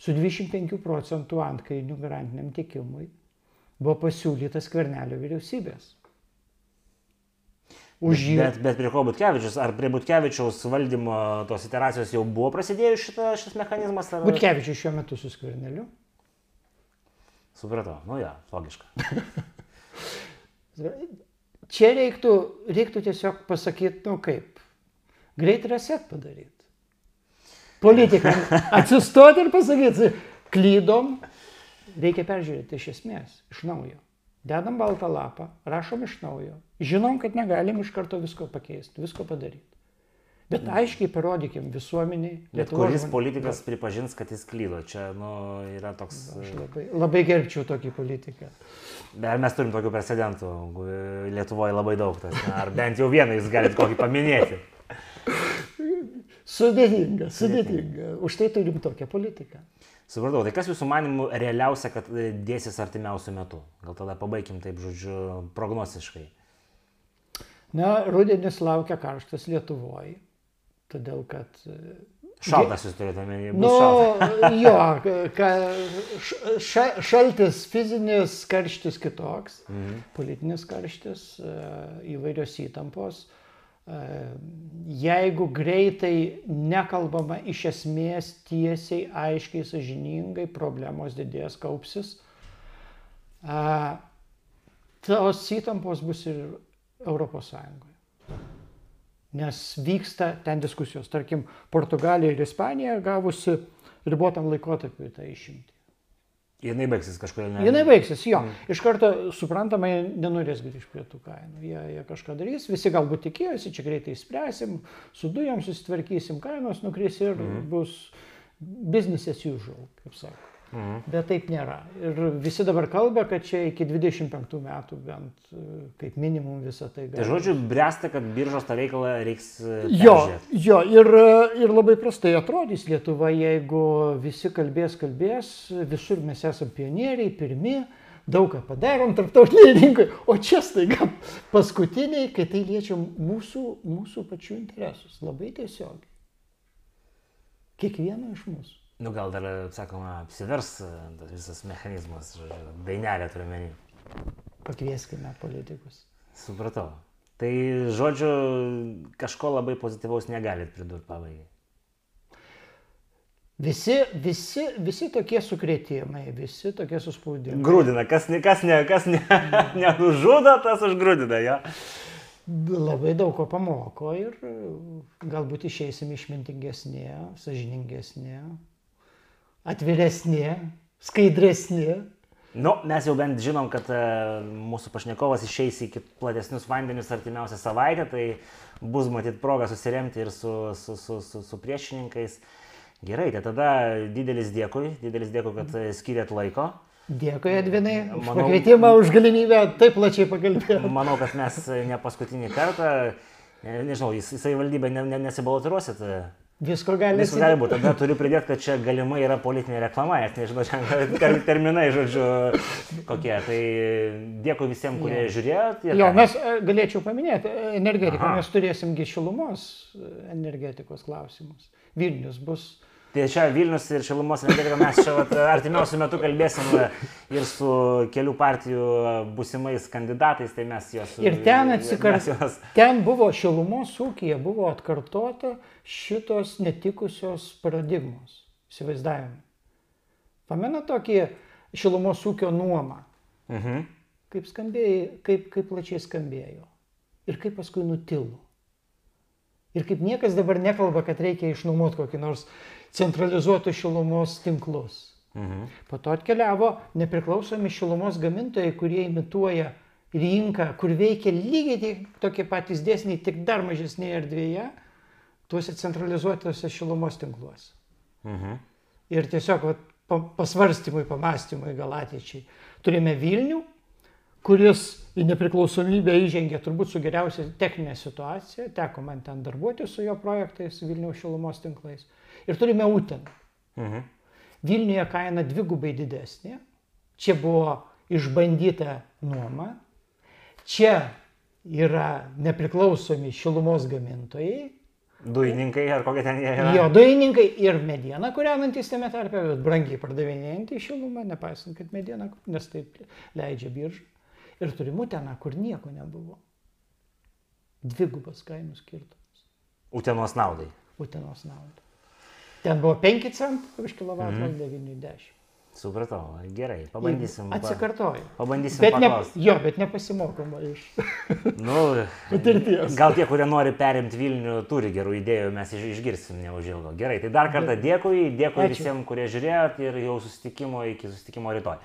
su 25 procentų antkainių garantiniam tiekimui buvo pasiūlytas Kvernelio vyriausybės. Už jį. Bet, bet prie ko Butkevičius, ar prie Butkevičiaus valdymo tos iteracijos jau buvo prasidėjus šita, šis mechanizmas? Ar... Butkevičius šiuo metu su Skverneliu. Supratau, nu ja, logiška. Čia reiktų, reiktų tiesiog pasakyti, nu kaip, greit reset padaryti. Politika. Atsistoti ir pasakyti, klydom, reikia peržiūrėti iš esmės, iš naujo. Dedam baltą lapą, rašom iš naujo. Žinom, kad negalim iš karto visko pakeisti, visko padaryti. Bet aiškiai parodykim visuomeniai. Bet kuris žmonė... politikas pripažins, kad jis klydo. Čia nu, yra toks... Aš labai, labai gerbčiau tokį politiką. Ar mes turim tokių precedentų? Lietuvoje labai daug. Tas, ar bent jau vieną jūs galite kokį paminėti? Sudėtinga, sudėtinga. Už tai turim tokią politiką. Supratau, tai kas jūsų manimų realiausia, kad dėsis artimiausių metų? Gal tada pabaigim taip, žodžiu, prognosiškai. Na, rudenis laukia karštas Lietuvoje todėl kad... E, šaltas jūs turite omeny. Nu, jo, ka, ša, šaltis fizinis, karštis kitoks, mhm. politinis karštis, e, įvairios įtampos. E, jeigu greitai nekalbama iš esmės tiesiai, aiškiai, sažiningai, problemos didės, kaupsis, tos įtampos bus ir Europos Sąjungoje nes vyksta ten diskusijos. Tarkim, Portugalija ir Ispanija gavusi ribotam laikotarpiu tą išimtį. Jinai baigsis kažkodėl ne. Jinai baigsis, jo. Mm. Iš karto suprantamai nenorės grįžti prie tų kainų. Jie, jie kažką darys, visi galbūt tikėjosi, čia greitai spręsim, su dujom susitvarkysim, kainos nukris ir mm. bus business as usual, kaip sako. Mhm. Bet taip nėra. Ir visi dabar kalba, kad čia iki 25 metų bent e, kaip minimum visą tai gali. Tai žodžiu, bręsta, kad biržos tą veiklą reiks. E, jo, jo ir, e, ir labai prastai atrodys Lietuva, jeigu visi kalbės, kalbės, visur mes esame pionieriai, pirmi, daug ką padarom tarptautiniai rinkai, o čia staiga paskutiniai, kai tai liečia mūsų, mūsų pačių interesus. Labai tiesiogiai. Kiekvieno iš mūsų. Nu gal dar, sakoma, apsivers e, tas visas mechanizmas, žodžiu, dainelė turiu menį. Pakvieskime politikus. Supratau. Tai, žodžiu, kažko labai pozityvaus negalit pridurti pabaigai. Visi, visi, visi tokie sukrėtimai, visi tokie suspaudimai. Grūdina, kas, ne, kas, ne, kas ne, nenužudo, tas užgrūdina, jo. Labai daug ko pamoko ir galbūt išeisim išmintingesnė, sažiningesnė, atviresnė, skaidresnė. Nu, mes jau bent žinom, kad uh, mūsų pašnekovas išeis į platesnius vandenius artimiausią savaitę, tai bus matyt proga susiremti ir su, su, su, su, su priešininkais. Gerai, tai tada didelis dėkui, didelis dėkui, kad skiriat laiko. Dėkui, Edvinai, už manau, pakvietimą, už galimybę taip plačiai pakalbėti. Manau, kad mes ne paskutinį kartą, nežinau, į savivaldybę ne, ne, nesibalotiruosit. Visko gali, Visko gali būti. Tada turiu pridėti, kad čia galimai yra politinė reklama, aš nežinau, čia terminai, žodžiu, kokie. Tai dėkui visiems, kurie ja. žiūrėjot. Jo, mes e, galėčiau paminėti e, energetiką, Aha. mes turėsimgi šilumos e, energetikos klausimus. Vilnius bus Tai čia Vilnius ir Šilumos energetika mes čia vat, artimiausių metų kalbėsim ir su kelių partijų busimais kandidatais, tai mes juos... Ir ten atsikartė. Ten buvo Šilumos ūkija, buvo atkartota šitos netikusios paradigmos, įsivaizdavimai. Pamena tokį Šilumos ūkio nuomą. Mhm. Kaip, skambėjo, kaip, kaip plačiai skambėjo. Ir kaip paskui nutilo. Ir kaip niekas dabar nekalba, kad reikia išnuomoti kokį nors centralizuotus šilumos tinklus. Mhm. Po to atkeliavo nepriklausomi šilumos gamintojai, kurie imituoja rinką, kur veikia lygiai tokie patys dėsniai, tik dar mažesnėje erdvėje, tuose centralizuotose šilumos tinkluose. Mhm. Ir tiesiog vat, pasvarstymui, pamastymui gal ateičiai. Turime Vilnių, kuris į nepriklausomybę įžengė turbūt su geriausia techninė situacija, teko man ten darbuoti su jo projektais Vilniaus šilumos tinklais ir turime Uteną. Mhm. Vilniuje kaina dvigubai didesnė, čia buvo išbandyta nuoma, čia yra nepriklausomi šilumos gamintojai. Dujininkai ar kokie ten jie yra? Jo, dujininkai ir mediena kūrenantis tame tarpe, bet brangiai pardavinėjantį šilumą, nepaisant, kad mediena, nes taip leidžia birža. Ir turim Uteną, kur nieko nebuvo. Dvigubas kainų skirtumas. Utenos naudai. Utenos naudai. Ten buvo 5 centų už kilovatą, mm. 90. Supratau, gerai, pabandysim. Atsikartoju. Pabandysim. Bet ne, jo, bet nepasimokoma iš nu, patirties. Gal tie, kurie nori perimti Vilnių, turi gerų idėjų, mes išgirsim neužilgo. Gerai, tai dar kartą dėkui, dėkui Ačiū. visiems, kurie žiūrėjot ir jau susitikimo iki susitikimo rytoj.